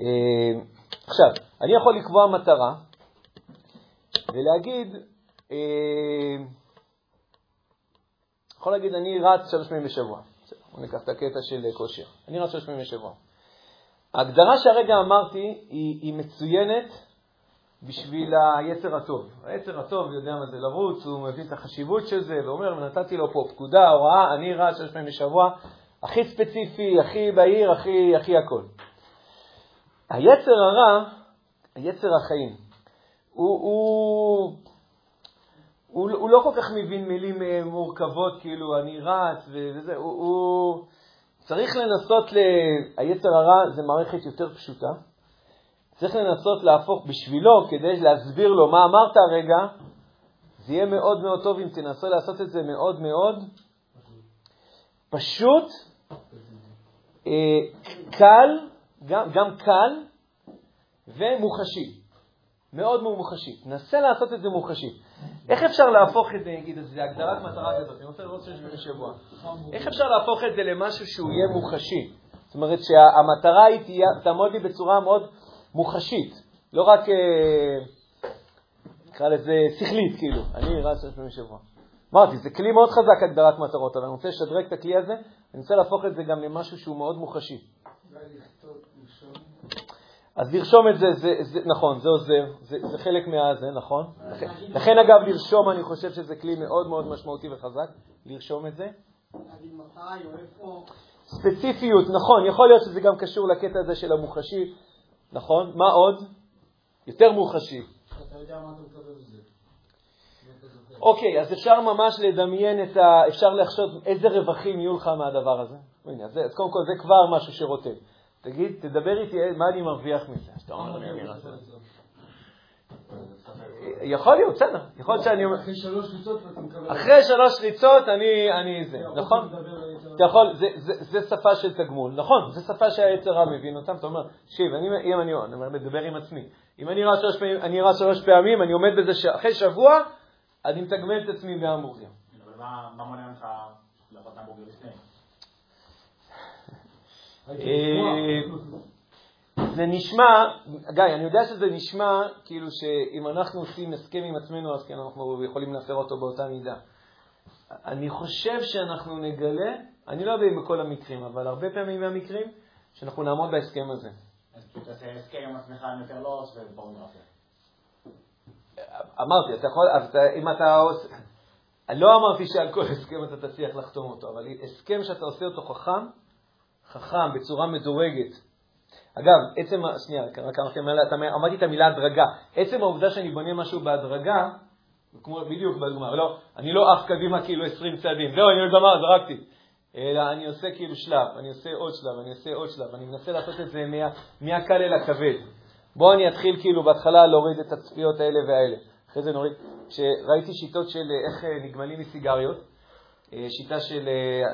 אה, עכשיו, אני יכול לקבוע מטרה, ולהגיד, אה, יכול להגיד, אני רץ שלוש פעמים בשבוע. בואו ניקח את הקטע של כושר. אני רץ שלוש פעמים בשבוע. ההגדרה שהרגע אמרתי היא, היא מצוינת בשביל היצר הטוב. היצר הטוב יודע מה זה לרוץ, הוא מבין את החשיבות של זה, ואומר, נתתי לו פה פקודה, הוראה, אני רץ שלוש פעמים בשבוע, הכי ספציפי, הכי בהיר, הכי, הכי הכל. היצר הרע, היצר החיים, הוא, הוא, הוא, הוא לא כל כך מבין מילים מורכבות, כאילו, אני רץ וזה, הוא, הוא צריך לנסות, ל... היצר הרע זה מערכת יותר פשוטה, צריך לנסות להפוך בשבילו, כדי להסביר לו מה אמרת הרגע, זה יהיה מאוד מאוד טוב אם תנסה לעשות את זה מאוד מאוד פשוט, אה, קל, גם, גם קל ומוחשי. מאוד מאוד מוחשי. נסה לעשות את זה מוחשי. איך אפשר להפוך את זה, נגיד, זה הגדרת מטרה כזאת, אני רוצה לראות שיש בשבוע. איך אפשר להפוך את זה למשהו שהוא יהיה מוחשי? זאת אומרת שהמטרה היא תעמוד לי בצורה מאוד מוחשית, לא רק, אה, נקרא לזה שכלית, כאילו. אני רץ שלוש פעמים בשבוע. אמרתי, זה כלי מאוד חזק, הגדרת מטרות, אבל אני רוצה לשדרג את הכלי הזה, אני רוצה להפוך את זה גם למשהו שהוא מאוד מוחשי. אז לרשום את זה, זה, זה נכון, זה עוזר, זה, זה חלק מהזה, נכון? לכן, לכן, אגב, לרשום, אני חושב שזה כלי מאוד מאוד משמעותי וחזק, לרשום את זה. ספציפיות, נכון, יכול להיות שזה גם קשור לקטע הזה של המוחשי, נכון? מה עוד? יותר מוחשי. אוקיי, אז אפשר ממש לדמיין את ה... אפשר לחשוב איזה רווחים יהיו לך מהדבר הזה. הנה, אז, אז קודם כל זה כבר משהו שרוטב. תגיד, תדבר איתי מה אני מרוויח מזה. אני. יכול להיות, בסדר. יכול להיות שאני אומר... אחרי שלוש ריצות אתה מקבל... אחרי שלוש ריצות אני, אני זה, אתה נכון? אתה יכול, זה, זה, זה שפה של תגמול, נכון, זה שפה שהיצר רע מבין אותם, אתה אומר, תקשיב, אני, אם אני, אני אומר, מדבר עם עצמי, אם אני רץ שלוש פעמים, אני רץ שלוש פעמים, אני עומד בזה שאחרי שבוע, אני מתגמל את עצמי בהמבורגר. אבל מה מונע ממך את המבורגר לפני? אה. זה נשמע, גיא, אני יודע שזה נשמע כאילו שאם אנחנו עושים הסכם עם עצמנו, אז כן, אנחנו יכולים להפר אותו באותה מידה. אני חושב שאנחנו נגלה, אני לא יודע אם בכל המקרים, אבל הרבה פעמים מהמקרים, שאנחנו נעמוד בהסכם הזה. אז תעשה הסכם עם עצמך עם יותר לוס ופורנוגרפיה. אמרתי, אתה יכול, אז אם אתה עושה, אני לא אמרתי שעל כל הסכם אתה תצליח לחתום אותו, אבל הסכם שאתה עושה אותו חכם, חכם, בצורה מדורגת. אגב, עצם, שנייה, רק אמרתי, אמרתי את המילה הדרגה. עצם העובדה שאני בונה משהו בהדרגה, כמו בדיוק בדוגמה, לא, אני לא עף קדימה כאילו 20 צעדים, זהו, אני גמר, זרקתי. אלא אני עושה כאילו שלב, אני עושה עוד שלב, אני עושה עוד שלב, אני מנסה לעשות את זה מה, מהקל אל הכבד. בואו אני אתחיל כאילו בהתחלה להוריד את הצפיות האלה והאלה. אחרי זה נוריד, כשראיתי שיטות של אה, איך אה, נגמלים מסיגריות, אה, שיטה של,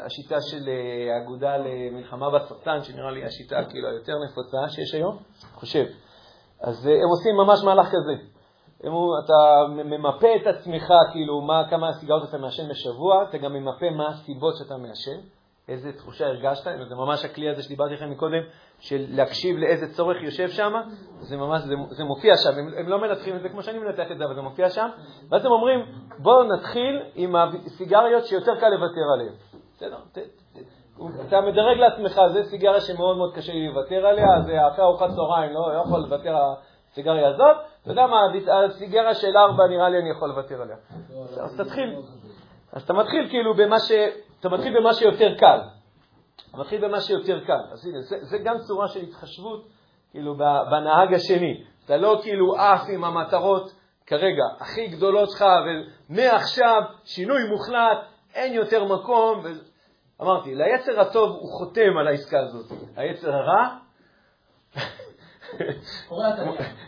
השיטה של האגודה למלחמה בסרטן, שנראה לי השיטה כאילו היותר נפוצה שיש היום, חושב. אז הם עושים ממש מהלך כזה. הם, אתה ממפה את עצמך, כאילו, מה, כמה סיגרות אתה מעשן בשבוע, אתה גם ממפה מה הסיבות שאתה מעשן, איזה תחושה הרגשת, זה ממש הכלי הזה שדיברתי לכם מקודם, של להקשיב לאיזה צורך יושב שם, זה ממש, זה, זה מופיע שם, הם, הם לא מנתחים את זה כמו שאני מנתח את זה, אבל זה מופיע שם, ואז הם אומרים, בואו נתחיל עם הסיגריות שיותר קל לוותר עליהן. בסדר? אתה מדרג לעצמך, זה סיגריה שמאוד מאוד קשה לי לוותר עליה, זה אחרי ארוחת צהריים, לא, לא יכול לוותר הסיגריה הזאת, אתה יודע מה, הסיגריה של ארבע נראה לי אני יכול לוותר עליה. אז תתחיל. אז אתה מתחיל כאילו במה ש... אתה מתחיל במה שיותר קל. אתה מתחיל במה שיותר קל. אז הנה, זה, זה גם צורה של התחשבות, כאילו, בנהג השני. אתה לא כאילו עף עם המטרות כרגע הכי גדולות שלך, ומעכשיו שינוי מוחלט, אין יותר מקום. ו... אמרתי, ליצר הטוב הוא חותם על העסקה הזאת. היצר הרע...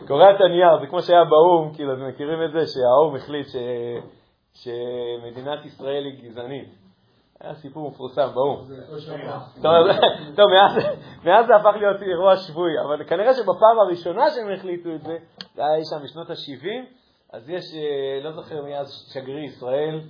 קורע את הנייר. זה כמו שהיה באו"ם, כאילו, אתם מכירים את זה, שהאו"ם החליט ש... שמדינת ישראל היא גזענית. היה סיפור מפורסם באו"ם. טוב, טוב, מאז, זה הפך להיות אירוע שבוי, אבל כנראה שבפעם הראשונה שהם החליטו את זה, זה היה שם בשנות ה-70, אז יש, אה, לא זוכר מי אז שגריר ישראל,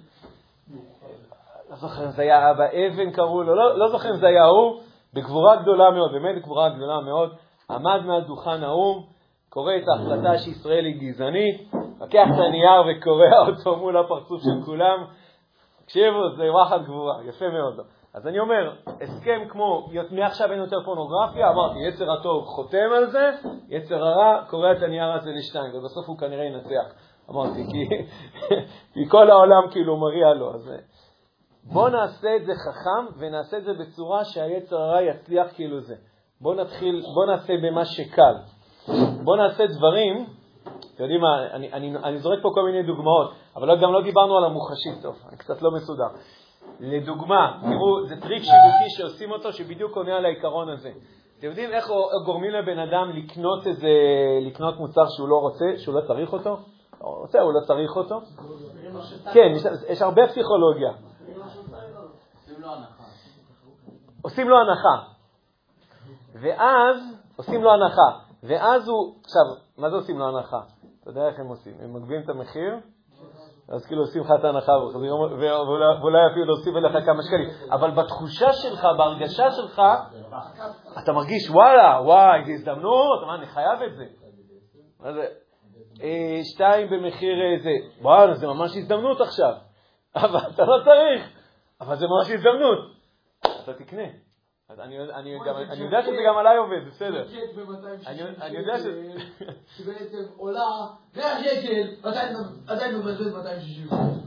לא זוכר אם זה היה אבא אבן קראו לו, לא, לא זוכר אם זה היה הוא, בגבורה גדולה מאוד, באמת בגבורה גדולה מאוד, עמד מעל דוכן האו"ם, קורא את ההחלטה שישראל היא גזענית, לוקח את הנייר וקורע אותו מול הפרצוף של כולם. תקשיבו, זה וואחד גבורה, יפה מאוד. אז אני אומר, הסכם כמו, מעכשיו אין יותר פורנוגרפיה, אמרתי, יצר הטוב חותם על זה, יצר הרע קורע את הנייר הזה לשתיים, ובסוף הוא כנראה ינצח. אמרתי, כי, כי כל העולם כאילו מריע לו. אז בואו נעשה את זה חכם, ונעשה את זה בצורה שהיצר הרע יצליח כאילו זה. בואו נתחיל, בואו נעשה במה שקל. בואו נעשה דברים, אתם יודעים מה, אני, אני, אני זורק פה כל מיני דוגמאות, אבל לא, גם לא דיברנו על המוחשי טוב, אני קצת לא מסודר. לדוגמה, תראו, זה טריק שיווקי שעושים אותו, שבדיוק עונה על העיקרון הזה. אתם יודעים איך גורמים לבן אדם לקנות איזה, לקנות מוצר שהוא לא רוצה, שהוא לא צריך אותו? הוא רוצה, הוא לא צריך אותו? כן, יש, יש הרבה פסיכולוגיה. עושים לו הנחה. ואז עושים לו הנחה. ואז הוא, עכשיו, מה זה עושים לו הנחה? אתה יודע איך הם עושים? הם מגביהים את המחיר, אז כאילו עושים לך את ההנחה, ואולי אפילו להוסיף אליך כמה שקלים. אבל בתחושה שלך, בהרגשה שלך, אתה מרגיש, וואלה, וואי, זו הזדמנות, מה, אני חייב את זה. מה זה? שתיים במחיר זה, וואלה, זה ממש הזדמנות עכשיו. אבל אתה לא צריך, אבל זה ממש הזדמנות. אתה תקנה. אז אני, אני, גם, אני יודע שזה גם עליי עובד, בסדר. אני יודע ש... שבעצם עולה 100 שקל, עדיין מבזבז 260.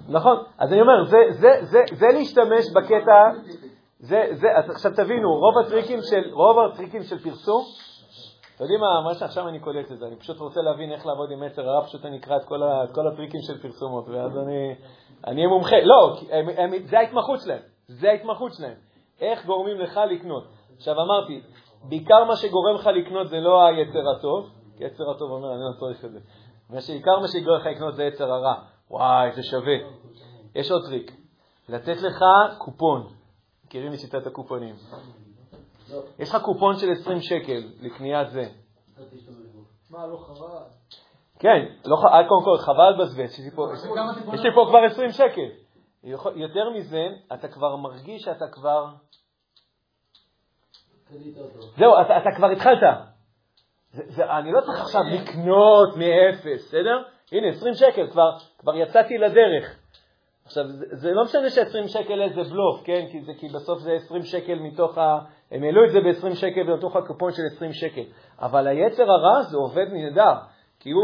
נכון, אז אני אומר, זה, זה, זה, זה להשתמש בקטע, זה, זה, אז עכשיו תבינו, רוב הטריקים של, רוב הטריקים של פרסום, אתם יודעים מה, מה שעכשיו אני קולט את זה, אני פשוט רוצה להבין איך לעבוד עם יצר הרע, פשוט אני אקרא את כל, ה, את כל הטריקים של פרסומות, ואז אני אהיה מומחה. לא, הם, הם, זה ההתמחות שלהם, זה ההתמחות שלהם. איך גורמים לך לקנות. עכשיו אמרתי, בעיקר מה שגורם לך לקנות זה לא היצר הטוב, כי יצר הטוב אומר, אני לא צריך את זה. בעיקר מה שגורם לך לקנות זה יצר הרע. וואי, זה שווה. יש עוד טריק, לתת לך קופון. מכירים את שיטת הקופונים? יש לך קופון של 20 שקל לקניית זה. מה, לא חבל? כן, לא, אה, קודם כל, חבל לבזבז, יש לי פה כבר 20 שקל. יותר מזה, אתה כבר מרגיש שאתה כבר... זהו, אתה, אתה כבר התחלת. זה, זה, אני לא צריך עכשיו לקנות מאפס, בסדר? הנה, 20 שקל, כבר, כבר יצאתי לדרך. עכשיו, זה, זה לא משנה ש-20 שקל זה בלוף, כן? כי, זה, כי בסוף זה 20 שקל מתוך ה... הם העלו את זה ב-20 שקל מתוך הקופון של 20 שקל. אבל היצר הרע זה עובד נהדר, כי הוא...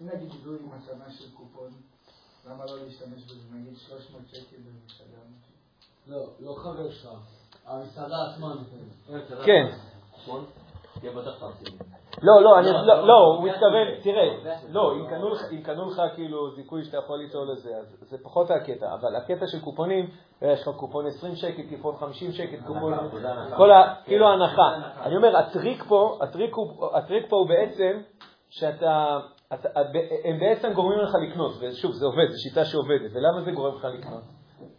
נגיד זו עם של קופון, למה לא להשתמש בזה? נגיד 300 שקל במסעדה? לא, לא חבר שלך. המסעדה עצמה כן. לא, לא, אני, לא, לא, הוא מתכוון, תראה, לא, אם קנו לך כאילו זיכוי שאתה יכול ליטול לזה, אז זה פחות הקטע, אבל הקטע של קופונים, יש לך קופון 20 שקל, קופון 50 שקל, קופון, כל ה... כאילו ההנחה. אני אומר, הטריק פה, הטריק פה הוא בעצם שאתה, הם בעצם גורמים לך לקנות, ושוב, זה עובד, זו שיטה שעובדת, ולמה זה גורם לך לקנות?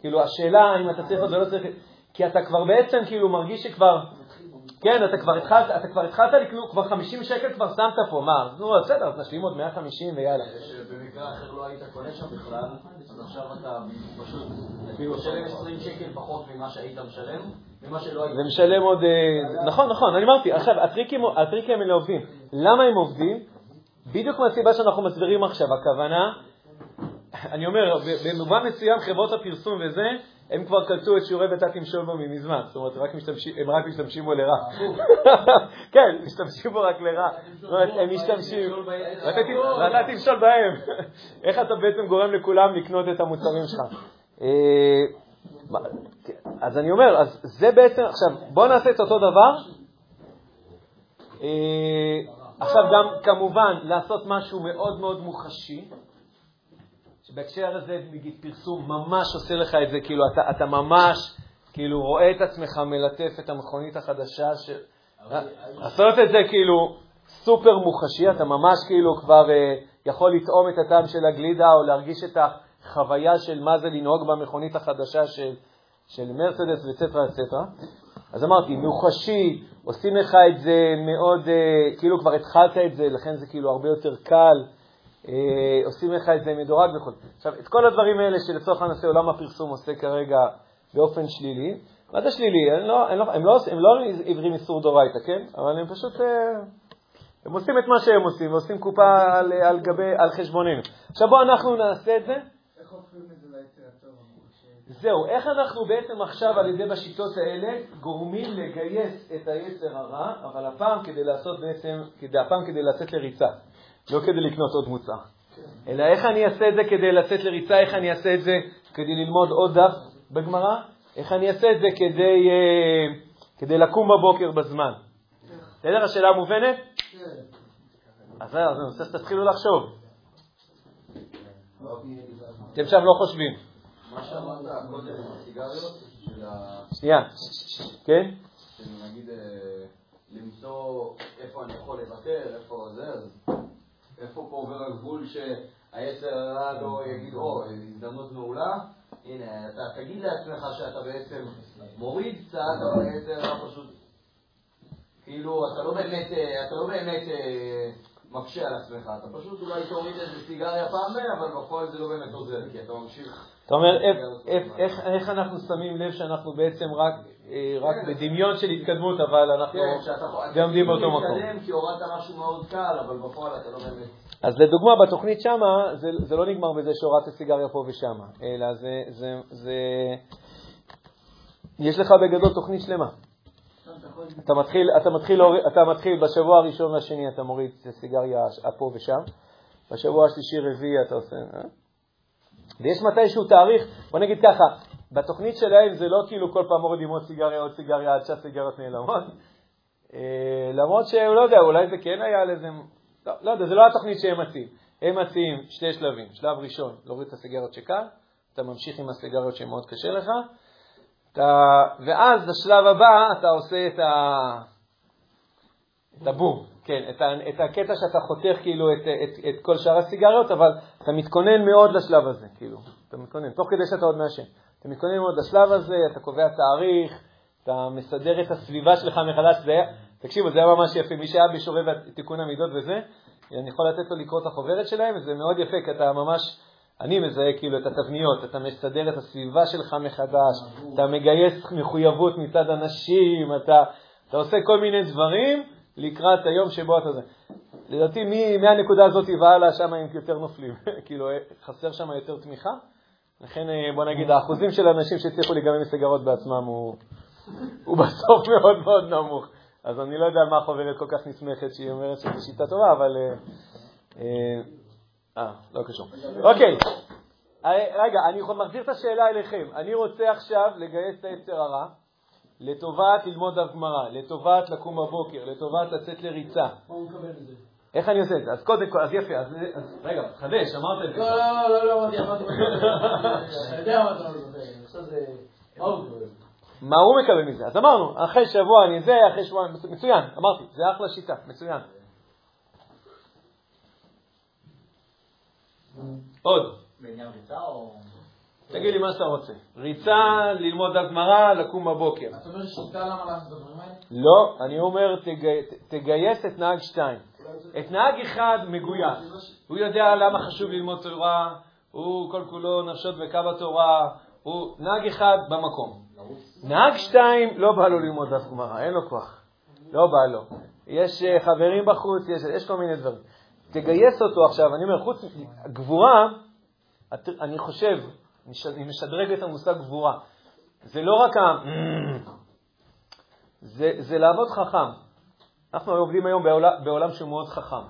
כאילו, השאלה אם אתה צריך או לא צריך, כי אתה כבר בעצם כאילו מרגיש שכבר, כן, אתה כבר התחלת, אתה כבר התחלת לקנות, כבר 50 שקל כבר שמת פה, מה, נו, בסדר, אז נשלים עוד 150 ויאללה. שבמקרה אחר לא היית קונה שם בכלל, אז עכשיו אתה פשוט משלם 20 שקל פחות ממה שהיית משלם, ממה שלא היית... ומשלם עוד, אה, נכון, נכון, אני אמרתי, עכשיו, הטריקים האלה עובדים. למה הם עובדים? בדיוק מהסיבה שאנחנו מסבירים עכשיו, הכוונה, אני אומר, במובן מסוים חברות הפרסום וזה, הם כבר קלטו את שיעורי בתת עם שולבומי מזמן, זאת אומרת, רק משתמשים, הם רק משתמשים בו לרע. כן, משתמשים בו רק לרע. זאת אומרת, הם משתמשים, ואתה תמשול בהם. איך אתה בעצם גורם לכולם לקנות את המוצרים שלך? אה, אז אני אומר, אז זה בעצם, עכשיו, בואו נעשה את אותו דבר. עכשיו גם, כמובן, לעשות משהו מאוד מאוד מוחשי. שבהקשר הזה, נגיד, פרסום ממש עושה לך את זה, כאילו, אתה, אתה ממש, כאילו, רואה את עצמך מלטף את המכונית החדשה, ש... לעשות את זה, כאילו, סופר מוחשי, אתה ממש, כאילו, כבר אה, יכול לטעום את הטעם של הגלידה, או להרגיש את החוויה של מה זה לנהוג במכונית החדשה של, של מרצדס, וצטרה, וצטרה. אז אמרתי, מוחשי, עושים לך את זה מאוד, אה, כאילו כבר התחלת את זה, לכן זה כאילו הרבה יותר קל. אה, עושים לך את זה מדורג וכו'. עכשיו, את כל הדברים האלה שלצורך הנושא עולם הפרסום עושה כרגע באופן שלילי, מה זה שלילי? הם לא, לא, הם לא, הם לא עיוורים איסור דורייתא, כן? אבל הם פשוט, אה, הם עושים את מה שהם עושים, ועושים קופה על, על, גבי, על חשבוננו. עכשיו בואו אנחנו נעשה את זה. איך הופכים את זה? זהו, איך אנחנו בעצם עכשיו על ידי בשיטות האלה גורמים לגייס את היצר הרע, אבל הפעם כדי לעשות בעצם, כדי, הפעם כדי לצאת לריצה. לא כדי לקנות עוד מוצר. אלא איך אני אעשה את זה כדי לצאת לריצה, איך אני אעשה את זה כדי ללמוד עוד דף בגמרא, איך אני אעשה את זה כדי, uh, כדי לקום בבוקר בזמן. בסדר? השאלה מובנת? זהו, אז אני רוצה שתתחילו לחשוב. אתם שם לא חושבים. מה שאמרת קודם עם הסיגריות, של ה... שנייה, כן? נגיד למצוא איפה אני יכול לוותר, איפה זה, אז איפה פה עובר הגבול שהיצר הרע לא יגיד, או, הזדמנות מעולה? הנה, אתה תגיד לעצמך שאתה בעצם מוריד קצת, אבל היצר הרע פשוט... כאילו, אתה לא באמת, אתה לא באמת אה, מקשה על עצמך, אתה פשוט אולי תוריד איזה סיגריה פעם ב, אבל בפועל זה לא באמת עוזר, כי אתה ממשיך... אתה אומר, איך אנחנו שמים לב שאנחנו בעצם רק אה, רק כן. בדמיון של התקדמות, אבל אנחנו כן, גם עומדים באותו מקום. כי הורדת משהו מאוד קל, אבל בפועל אתה לא באמת... אז לדוגמה, בתוכנית שמה, זה, זה לא נגמר בזה שהורדת סיגריה פה ושמה, אלא זה, זה, זה... יש לך בגדול תוכנית שלמה. אתה מתחיל, אתה, מתחיל, אתה מתחיל בשבוע הראשון והשני, אתה מוריד סיגריה פה ושם, בשבוע השלישי-רביעי אתה עושה... ויש מתישהו תאריך, בוא נגיד ככה, בתוכנית שלהם זה לא כאילו כל פעם מורידים עוד סיגריה, עוד סיגריה, עד שהסיגריות נעלמות. אה, למרות שהוא לא יודע, אולי זה כן היה על איזה... לא, לא יודע, זה לא התוכנית שהם מציעים. הם מציעים שתי שלבים. שלב ראשון, להוריד את הסיגריות שקל, אתה ממשיך עם הסיגריות שמאוד קשה לך, אתה... ואז בשלב הבא אתה עושה את, ה... את הבום, כן, את, ה... את הקטע שאתה חותך כאילו את, את, את כל שאר הסיגריות, אבל אתה מתכונן מאוד לשלב הזה, כאילו, אתה מתכונן, תוך כדי שאתה עוד מעשן. אתה מתכונן מאוד לשלב הזה, אתה קובע תאריך, אתה מסדר את הסביבה שלך מחדש, זה היה, תקשיבו, זה היה ממש יפה, מי שהיה בשורי תיקון המידות וזה, אני יכול לתת לו לקרוא את החוברת שלהם, וזה מאוד יפה, כי אתה ממש, אני מזהה כאילו את התבניות, אתה מסדר את הסביבה שלך מחדש, אתה מגייס מחויבות מצד אנשים, אתה, אתה עושה כל מיני דברים לקראת היום שבו אתה זה. לדעתי, מהנקודה הזאת והלאה, שם הם יותר נופלים, כאילו, חסר שם יותר תמיכה. לכן, אה, בוא נגיד, האחוזים של האנשים שהצליחו להיגמר מסגרות בעצמם הוא, הוא בסוף מאוד מאוד נמוך. אז אני לא יודע על מה החוברת כל כך נסמכת שהיא אומרת שזו שיטה טובה, אבל... אה, אה, אה לא קשור. אוקיי, רגע, אני מחזיר את השאלה אליכם. אני רוצה עכשיו לגייס את היצר הרע לטובת ללמוד דף גמרא, לטובת לקום בבוקר, לטובת לצאת לריצה. מה הוא מקבל מזה? איך אני עושה את זה? אז קודם כל, אז יפה, אז רגע, חדש, אמרת את זה. לא, לא, לא, לא אמרתי, אמרתי, אתה יודע מה אתה אומר, עכשיו זה... מה הוא מקבל? מזה? אז אמרנו, אחרי שבוע אני זה, אחרי שבוע... מצוין, אמרתי, זה אחלה שיטה, מצוין. עוד. בעניין ריצה או... תגיד לי מה שאתה רוצה. ריצה, ללמוד דף גמרא, לקום בבוקר. אתה אומר שיטה למה לעשות את הדברים האלה? לא, אני אומר, תגייס את נהג שתיים. את נהג אחד מגויס. הוא יודע למה חשוב ללמוד תורה, הוא כל כולו נפשות וקו התורה, הוא נהג אחד במקום. נהג שתיים לא בא לו ללמוד דף גמרא, אין לו כוח. לא בא לו. יש אה, חברים בחוץ, יש, יש כל מיני דברים. תגייס אותו עכשיו, אני אומר, חוץ, גבורה, אני חושב, אני משדרג את המושג גבורה. זה לא רק ה... זה, זה לעבוד חכם. אנחנו עובדים היום בעולם, בעולם שהוא מאוד חכם,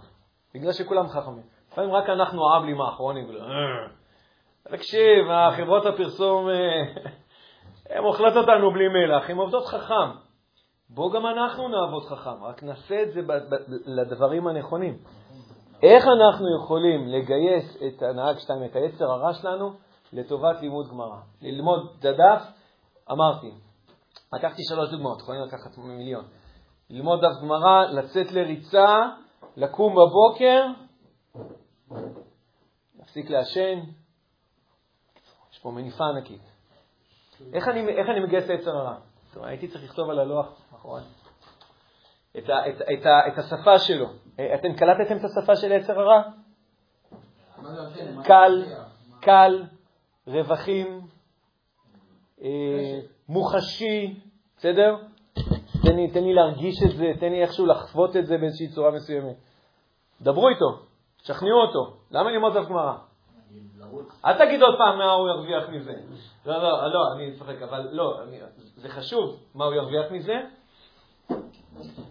בגלל שכולם חכמים. לפעמים רק אנחנו העבלים האחרונים. תקשיב, החברות הפרסום, אה, הן אוכלות אותנו בלי מלח, הן עובדות חכם. בוא גם אנחנו נעבוד חכם, רק נעשה את זה לדברים הנכונים. איך אנחנו יכולים לגייס את הנהג שלנו, את היצר הרע שלנו, לטובת לימוד גמרא? ללמוד את הדף, אמרתי, לקחתי שלוש דוגמאות, יכולים לקחת מיליון. ללמוד דף גמרא, לצאת לריצה, לקום בבוקר, להפסיק לעשן. יש פה מניפה ענקית. איך אני, איך אני מגייס את הרע? הייתי צריך לכתוב על הלוח נכון? את, ה, את, את, ה, את השפה שלו. אה, אתם קלטתם את השפה של היצר הרע? קל, קל, רווחים, אה, מוחשי, בסדר? תן לי, תן לי להרגיש את זה, תן לי איכשהו לחוות את זה באיזושהי צורה מסוימת. דברו איתו, תשכנעו אותו. למה ללמוד דף גמרא? אל תגיד עוד פעם מה הוא ירוויח מזה. לא, לא, לא, אני צוחק, אבל לא, אני, זה חשוב מה הוא ירוויח מזה.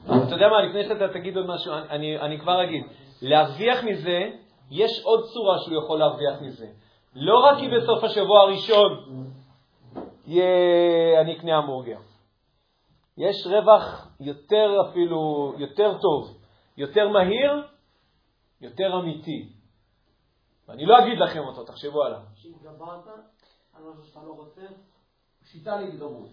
אתה יודע מה, לפני שאתה תגיד עוד משהו, אני, אני כבר אגיד, להרוויח מזה, יש עוד צורה שהוא יכול להרוויח מזה. לא רק כי בסוף השבוע הראשון יהיה, אני אקנה המבורגר. יש רווח יותר אפילו, יותר טוב, יותר מהיר, יותר אמיתי. ואני לא אגיד לכם אותו, תחשבו עליו. שהתגברת על משהו שאתה לא רוצה, שיטה להתגברות.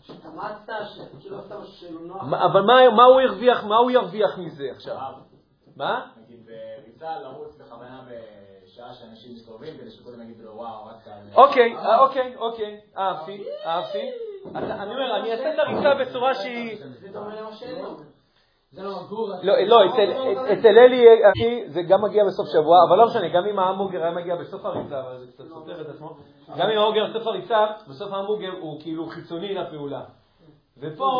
שהתאמצת, שכאילו עשית משהו שלא נוח. אבל מה הוא ירוויח, מה הוא ירוויח מזה עכשיו? מה? נגיד בריצה לרוץ בכוונה בשעה שאנשים מסתובבים, כדי שכולם יגידו לו וואו, רצת... אוקיי, אוקיי, אוקיי, אהבתי, אהבתי. אני אומר, אני אעשה את הריצה בצורה שהיא... לא, לא, לא אצל אלי זה גם מגיע בסוף שבוע, אבל לא משנה, גם אם ההמבורגר היה מגיע בסוף הריצה, אבל זה קצת סותר את עצמו, גם אם ההמבורגר בסוף הריצה, בסוף ההמבורגר הוא כאילו חיצוני לפעולה. ופה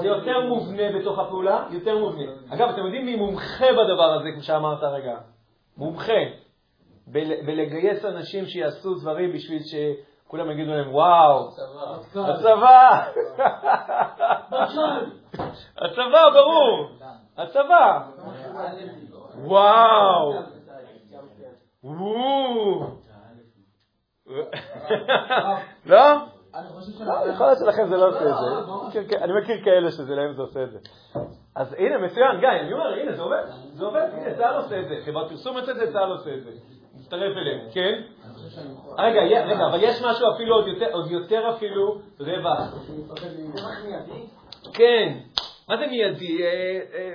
זה יותר מובנה בתוך הפעולה, יותר מובנה. אגב, אתם יודעים מי מומחה בדבר הזה, כמו שאמרת הרגע? מומחה בלגייס אנשים שיעשו דברים בשביל ש... כולם יגידו להם, וואו, הצבא, הצבא, ברור, הצבא, וואו, לא? אני חושב לא, יכול להיות שלכם זה לא עושה את זה. אני מכיר כאלה שזה להם זה עושה את זה. אז הנה, מצוין, גיא, אני אומר, הנה, זה עובד, זה עובד, הנה, צה"ל עושה את זה, חברת פרסום עושה את זה, צה"ל עושה את זה. מצטרף אליהם, כן? רגע, רגע, אבל יש משהו אפילו עוד יותר, עוד יותר אפילו רווח. כן, מה זה מיידי? אה, אה,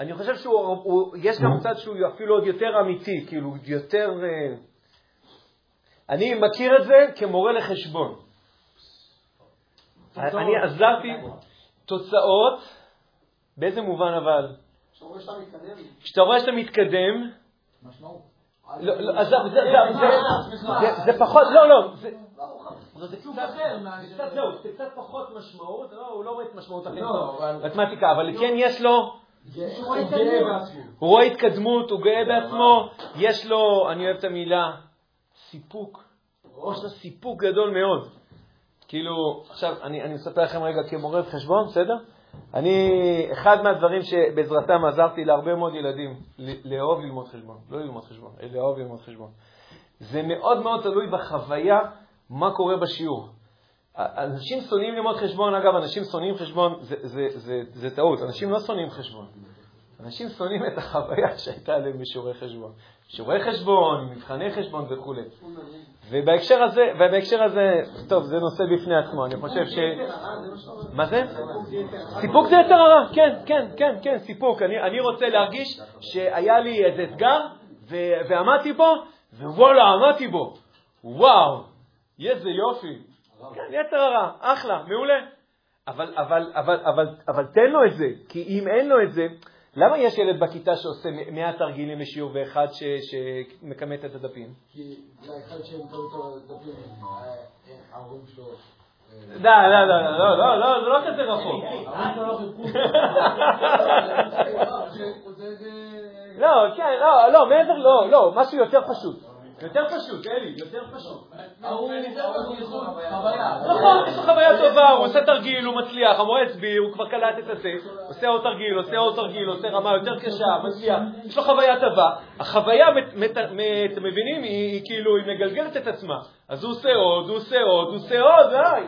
אני חושב שיש גם צד שהוא אפילו עוד יותר אמיתי, כאילו, יותר... אה, אני מכיר את זה כמורה לחשבון. אני עזרתי תוצאות, באיזה מובן אבל? שאומרים שאתה מתקדם. כשאתה רואה שאתה מתקדם, משמעות. לא, לא, עזוב, זה- זה- זה- זה- זה פחות, לא, לא, זה- קצת- אחר. זה קצת, זהו, זה קצת פחות משמעות, לא, הוא לא רואה את משמעות אחרת לא, אבל- כן יש לו, הוא רואה התקדמות, הוא גאה בעצמו, יש לו, אני אוהב את המילה, סיפוק, יש לו סיפוק גדול מאוד. כאילו, עכשיו, אני, אני מספר לכם רגע כמורה חשבון, בסדר? אני, אחד מהדברים שבעזרתם עזרתי להרבה מאוד ילדים לאהוב ללמוד חשבון, לא ללמוד חשבון, לאהוב ללמוד חשבון. זה מאוד מאוד תלוי בחוויה, מה קורה בשיעור. אנשים שונאים ללמוד חשבון, אגב, אנשים שונאים חשבון, זה, זה, זה, זה טעות, אנשים לא שונאים חשבון. אנשים שונאים את החוויה שהייתה להם בשיעורי חשבון. שיעורי חשבון, מבחני חשבון וכו'. ובהקשר הזה, ובהקשר הזה, טוב, זה נושא בפני עצמו, אני חושב ש... מה זה? סיפוק זה יצר הרע, כן, כן, כן, כן, סיפוק. אני, אני רוצה להרגיש שהיה לי איזה אתגר, ו- ועמדתי בו, ווואלה, עמדתי בו. וואו, איזה יופי. כן, יצר הרע, אחלה, מעולה. אבל, אבל, אבל, אבל, אבל תן לו את זה, כי אם אין לו את זה, למה יש ילד בכיתה שעושה 100 תרגילים לשיעור ואחד ש- שמכמת את הדפים? כי האחד שהם קראו אותו דפים, ההורים שלו. לא, לא, לא, לא, לא, לא, זה לא כזה רחוק. לא. לא, כן, לא, לא, מעבר, לא, לא, משהו יותר פשוט. יותר פשוט, אלי, יותר פשוט. נכון, יש לו חוויה טובה, הוא עושה תרגיל, הוא מצליח, המורה הסביר, הוא כבר קלט את הזה, עושה עוד תרגיל, עושה עוד תרגיל, עושה רמה יותר קשה, מצליח, יש לו חוויה טובה. החוויה, מת- מת- מת- אתם מבינים, היא כאילו, היא מגלגלת את עצמה. אז הוא עושה עוד, הוא עושה עוד, הוא עושה עוד, די.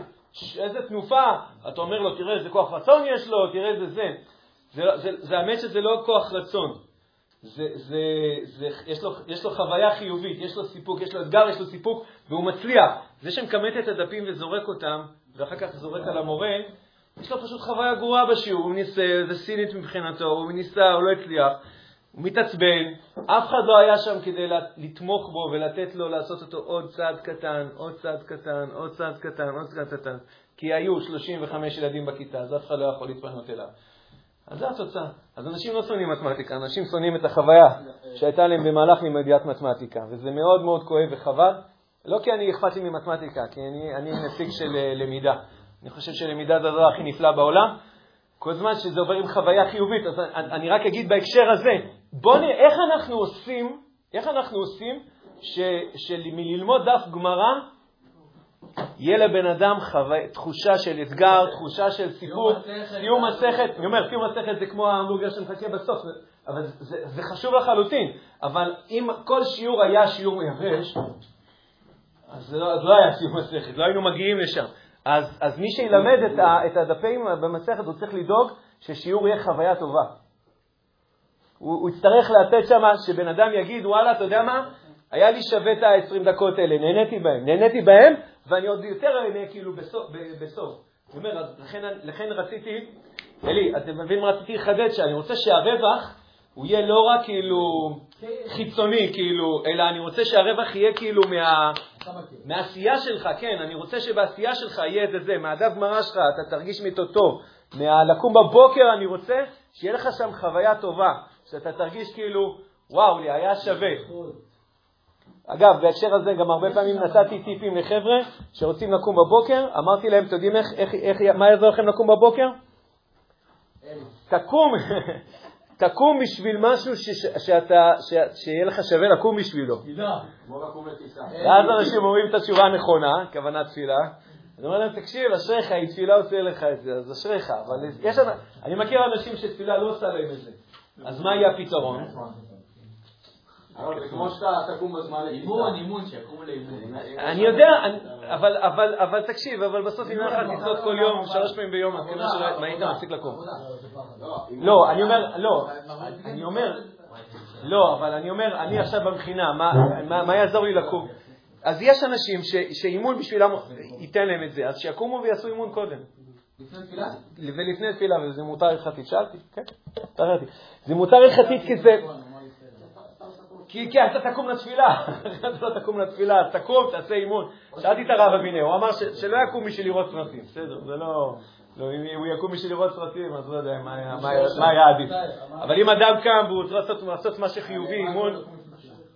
איזה תנופה. אתה אומר לו, תראה איזה כוח רצון יש לו, תראה איזה זה. זה, זה, זה האמת שזה לא כוח רצון. זה, זה, זה, יש, לו, יש לו חוויה חיובית, יש לו סיפוק, יש לו אתגר, יש לו סיפוק, והוא מצליח. זה שמכמת את הדפים וזורק אותם, ואחר כך זורק על המורה, יש לו פשוט חוויה גרועה בשיעור, הוא ניסה, זה סינית מבחינתו, הוא ניסה, הוא לא הצליח, הוא מתעצבן, אף אחד לא היה שם כדי לתמוך בו ולתת לו לעשות אותו עוד צעד קטן, עוד צעד קטן, עוד צעד קטן, עוד צעד קטן, כי היו 35 ילדים בכיתה, אז אף אחד לא יכול להתפנות אליו. אז זו התוצאה. אז אנשים לא שונאים מתמטיקה, אנשים שונאים את החוויה שהייתה להם במהלך לימודיית מתמטיקה, וזה מאוד מאוד כואב וחבל. לא כי אני אכפת לי ממתמטיקה, כי אני, אני נציג של אה, למידה. אני חושב שלמידה זה הדבר הכי נפלא בעולם. כל זמן שזה עובר עם חוויה חיובית, אז אני, אני רק אגיד בהקשר הזה, בואו נראה איך אנחנו עושים, איך אנחנו עושים שמללמוד דף גמרא יהיה לבן אדם חווה, תחושה של אתגר, תחושה של סיפור, סיום מסכת, אני אומר, סיום מסכת זה כמו ההמבורגר שמחכה בסוף, אבל זה, זה חשוב לחלוטין, אבל אם כל שיעור היה שיעור מייבש, אז לא, אז לא היה סיום מסכת, לא היינו מגיעים לשם. אז, אז מי שילמד את, ה, את הדפים במסכת, הוא צריך לדאוג ששיעור יהיה חוויה טובה. הוא, הוא יצטרך לתת שם, שבן אדם יגיד, וואלה, אתה יודע מה? היה לי שווה את ה-20 דקות האלה, נהניתי בהם, נהניתי בהם, ואני עוד יותר אהנה כאילו בסוף. בסוף. אני אומר, אז לכן, לכן רציתי, אלי, אתם מבינים מה רציתי לחדד? שאני רוצה שהרווח הוא יהיה לא רק כאילו חיצוני, כאילו, אלא אני רוצה שהרווח יהיה כאילו מה... מהעשייה שלך, כן, אני רוצה שבעשייה שלך יהיה איזה זה, מהדף גמרא שלך, אתה תרגיש מאיתו טוב. מהלקום בבוקר אני רוצה שיהיה לך שם חוויה טובה, שאתה תרגיש כאילו, וואו, לי היה שווה. אגב, בהקשר הזה גם הרבה פעמים נתתי טיפים לחבר'ה שרוצים לקום בבוקר, אמרתי להם, אתם יודעים איך, איך, איך, מה יעזור לכם לקום בבוקר? תקום, תקום בשביל משהו ש, ש, שאתה, ש, שיהיה לך שווה לקום בשבילו. ואז אנשים אומרים את התשובה הנכונה, כוונה תפילה. אני אומר להם, תקשיב, אשריך, אם תפילה עושה לך את זה, אז אשריך. אבל יש, אני מכיר אנשים שתפילה לא עושה להם את זה. אז מה יהיה הפתרון? אבל זה כמו שאתה תקום בזמן אימון, אימון, שיקומו לאימון. אני יודע, אבל- אבל אבל תקשיב, אבל בסוף אם לך טיסות כל יום, שלוש פעמים ביום, אז כנראה שלא, מה היית מפסיק לקום? לא, אני אומר, לא, אני אומר, לא, אבל אני אומר, אני עכשיו במכינה, מה- יעזור לי לקום? אז יש אנשים ש- שאימון בשבילם ייתן להם את זה, אז שיקומו ויעשו אימון קודם. לפני תפילה? ולפני תפילה, וזה מותר הלכתית. שאלתי, כן, מותר הלכתית. זה מותר הלכתית כי זה... כי, כי אתה תקום לתפילה, אתה לא תקום לתפילה, אז תקום, תעשה אימון. שאלתי את הרב אבינר, הוא אמר שלא יקום בשביל לראות סרטים, בסדר, זה לא... לא, אם הוא יקום בשביל לראות סרטים, אז לא יודע מה היה- עדיף. אבל אם אדם קם והוא צריך לעשות- מה שחיובי, אימון...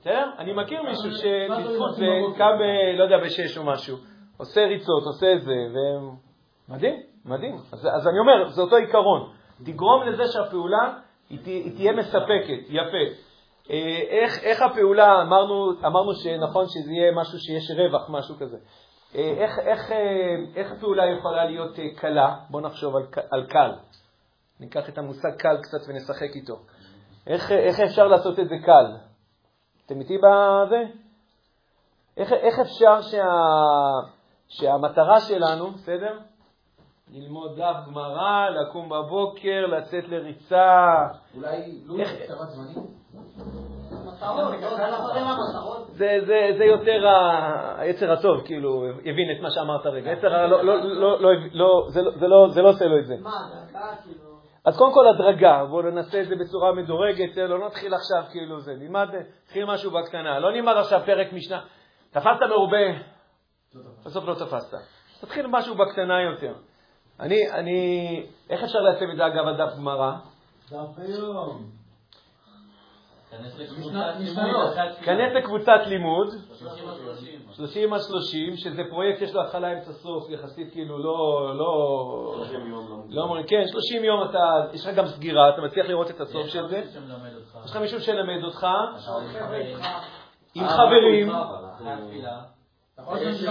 בסדר? אני מכיר מישהו שבזכות זה קם, ב- לא יודע, בשש או משהו, עושה ריצות, עושה זה, ו... מדהים, מדהים. אז, אני אומר, זה אותו עיקרון. תגרום לזה שהפעולה היא תהיה מספקת, יפה. אה, איך, איך הפעולה, אמרנו, אמרנו שנכון שזה יהיה משהו שיש רווח, משהו כזה. אה, איך, איך, אה, איך הפעולה יכולה להיות קלה? בואו נחשוב על, על קל. ניקח את המושג קל קצת ונשחק איתו. איך, איך אפשר לעשות את זה קל? אתם איתי בזה? איך, איך אפשר שה, שהמטרה שלנו, בסדר? ללמוד דף גמרא, לקום בבוקר, לצאת לריצה. אולי לא איך- הקצבת זמנים? לא, זה יותר היצר הטוב, כאילו, הבין את מה שאמרת רגע. היצר הרע לא, לא, לא, לא, לא, זה, לא, זה, לא, זה לא עושה לו את זה. מה, כאילו... אז קודם כל הדרגה, בואו ננסה את זה בצורה מדורגת, לא נתחיל עכשיו כאילו זה, נלמד, נתחיל משהו בקטנה, לא נלמד עכשיו פרק משנה. תפסת מרובה, בסוף לא תפסת. תתחיל משהו בקטנה יותר. אני, אני, איך אפשר לעצב את זה אגב על דף גמרא? דף היום. כנס לקבוצת לימוד לא. אחת תפילה. כנס לקבוצת לימוד, 30 על 30. 30 עד 30, שזה פרויקט שיש לו התחלה אמצע סוף, יחסית כאילו לא, לא, לא אומרים, כן, 30 יום אתה, יש לך גם סגירה, אתה מצליח לראות את הסוף של זה. יש לך מישהו שלמד אותך. עם חברים, יש-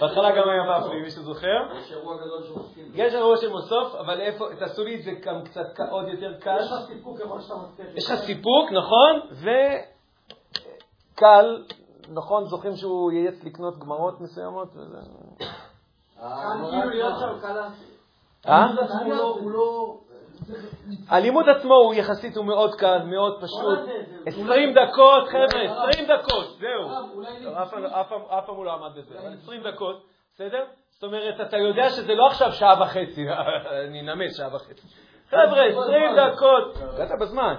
בהתחלה גם היה ופלי, מישהו זוכר? יש אירוע גדול שמסכים. יש אירוע של מוסוף, אבל איפה, תעשו לי את זה גם קצת עוד יותר קל. יש לך סיפוק ככל שאתה מצליח. יש לך סיפוק, נכון? וקל, נכון, זוכרים שהוא ייעץ לקנות גמרות מסוימות? וזה- כאן כאילו להיות שם קלה. אה? הוא לא- הוא לא... הלימוד עצמו הוא יחסית, הוא מאוד קל, מאוד פשוט. 20 דקות, חבר'ה, 20 דקות, זהו. אף פעם- הוא לא עמד בזה, אבל 20 דקות, בסדר? זאת אומרת, אתה יודע שזה לא עכשיו שעה וחצי, אני אנמס שעה וחצי. חבר'ה, 20 דקות, הגעת בזמן.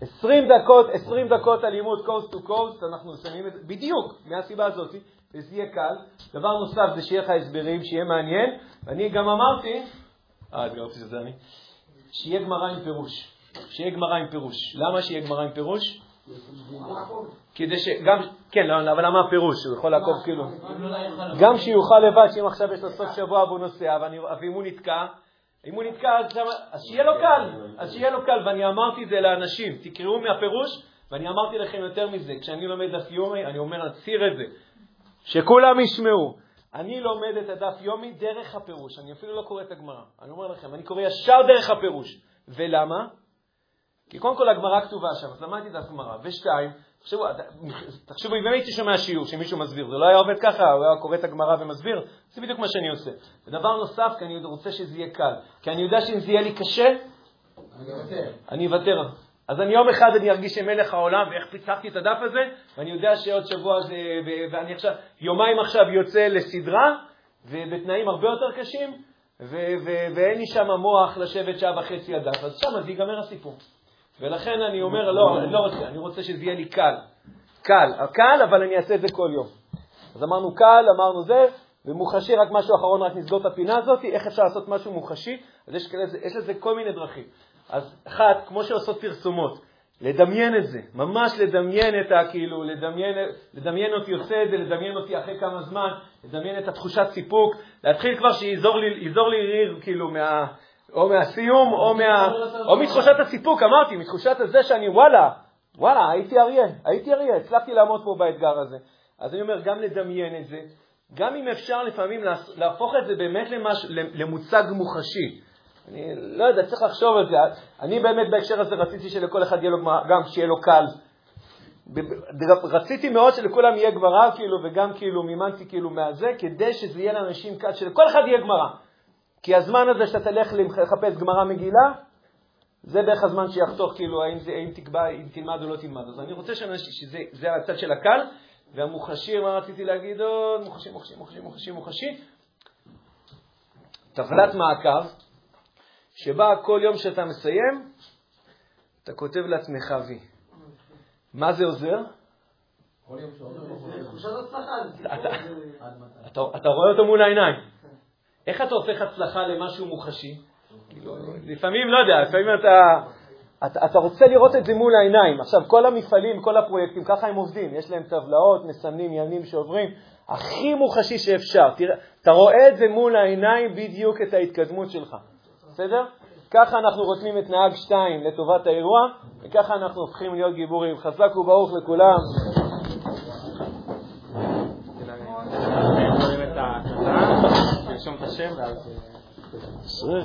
20 דקות, 20 דקות הלימוד קוסט טו קוסט, אנחנו מסיימים את זה, בדיוק, מהסיבה הזאת, וזה יהיה קל. דבר נוסף זה שיהיה לך הסברים, שיהיה מעניין, ואני גם אמרתי, אה, את אמרתי שזה אני, שיהיה גמרא עם פירוש. שיהיה גמרא עם פירוש. למה שיהיה גמרא עם פירוש? כדי שגם, כן, לא, אבל למה הפירוש? הוא יכול לעקוב כאילו. גם שיוכל לבד, שאם עכשיו יש לו סוף שבוע והוא נוסע, ואם הוא נתקע, אם הוא נתקע, אז שיהיה לו קל, אז שיהיה לו קל, ואני אמרתי את זה לאנשים, תקראו מהפירוש, ואני אמרתי לכם יותר מזה, כשאני לומד דף יומי, אני אומר, נצהיר את זה, שכולם ישמעו. אני לומד את הדף יומי דרך הפירוש, אני אפילו לא קורא את הגמרא, אני אומר לכם, אני קורא ישר דרך הפירוש. ולמה? כי קודם כל הגמרא כתובה שם, אז למדתי דף גמרא. ושתיים, תחשבו, תחשבו, אם הייתי שומע שיעור שמישהו מסביר, זה לא היה עובד ככה, הוא היה קורא את הגמרא ומסביר, זה בדיוק מה שאני עושה. ודבר נוסף, כי אני רוצה שזה יהיה קל. כי אני יודע שאם זה יהיה לי קשה, אני מוותר. אני אוותר. אז אני יום אחד אני ארגיש שמלך העולם, ואיך פיצחתי את הדף הזה, ואני יודע שעוד שבוע זה, ואני עכשיו, יומיים עכשיו יוצא לסדרה, ובתנאים הרבה יותר קשים, ו- ו- ואין לי שם מוח לשבת שעה וחצי על דף, אז שם זה ייגמר הסיפור. ולכן אני אומר, לא, אני לא רוצה, אני רוצה שזה יהיה לי קל. קל, קל, אבל אני אעשה את זה כל יום. אז אמרנו קל, אמרנו זה, ומוחשי, רק משהו אחרון, רק נסגור את הפינה הזאת, איך אפשר לעשות משהו מוחשי? אז יש לזה כל מיני דרכים. אז אחת, כמו שעושות פרסומות, לדמיין את זה, ממש לדמיין את ה... כאילו, לדמיין, לדמיין אותי עושה את זה, לדמיין אותי אחרי כמה זמן, לדמיין את התחושת סיפוק, להתחיל כבר שיזור לי, לי ריר, כאילו, מה... או מהסיום, או, מה, או מתחושת הסיפוק, אמרתי, מתחושת הזה שאני, וואלה, וואלה, הייתי אריה, הייתי אריה, הצלחתי לעמוד פה באתגר הזה. אז אני אומר, גם לדמיין את זה, גם אם אפשר לפעמים להפוך את זה באמת למש, למוצג מוחשי. אני לא יודע, צריך לחשוב על זה. אני באמת בהקשר הזה רציתי שלכל אחד יהיה לו גם שיהיה לו קל. רציתי מאוד שלכולם יהיה גמרא, כאילו, וגם כאילו מימנתי כאילו מהזה, כדי שזה יהיה לאנשים קל, שלכל אחד יהיה גמרא. כי הזמן הזה שאתה תלך לחפש גמרא מגילה, זה בערך הזמן שיחתוך, כאילו, האם, זה, האם תקבע, אם תלמד או לא תלמד. אז אני רוצה שאנשים, שזה זה הצד של הקל, והמוחשי, מה רציתי להגיד עוד? מוחשי, מוחשי, מוחשי, מוחשי, מוחשי. טבלת מעקב, שבה כל יום שאתה מסיים, אתה כותב לעצמך וי. מה זה עוזר? אתה- רואה אותו מול העיניים. איך אתה הופך הצלחה למשהו מוחשי? כאילו, לפעמים, לא יודע, לפעמים אתה, אתה, אתה רוצה לראות את זה מול העיניים. עכשיו, כל המפעלים, כל הפרויקטים, ככה הם עובדים. יש להם טבלאות, מסמנים ימים שעוברים, הכי מוחשי שאפשר. תראה, אתה רואה את זה מול העיניים בדיוק את ההתקדמות שלך. בסדר? ככה אנחנו רותמים את נהג 2 לטובת האירוע, וככה אנחנו הופכים להיות גיבורים. חזק וברוך לכולם. תרשום את השם ואז... עשרה.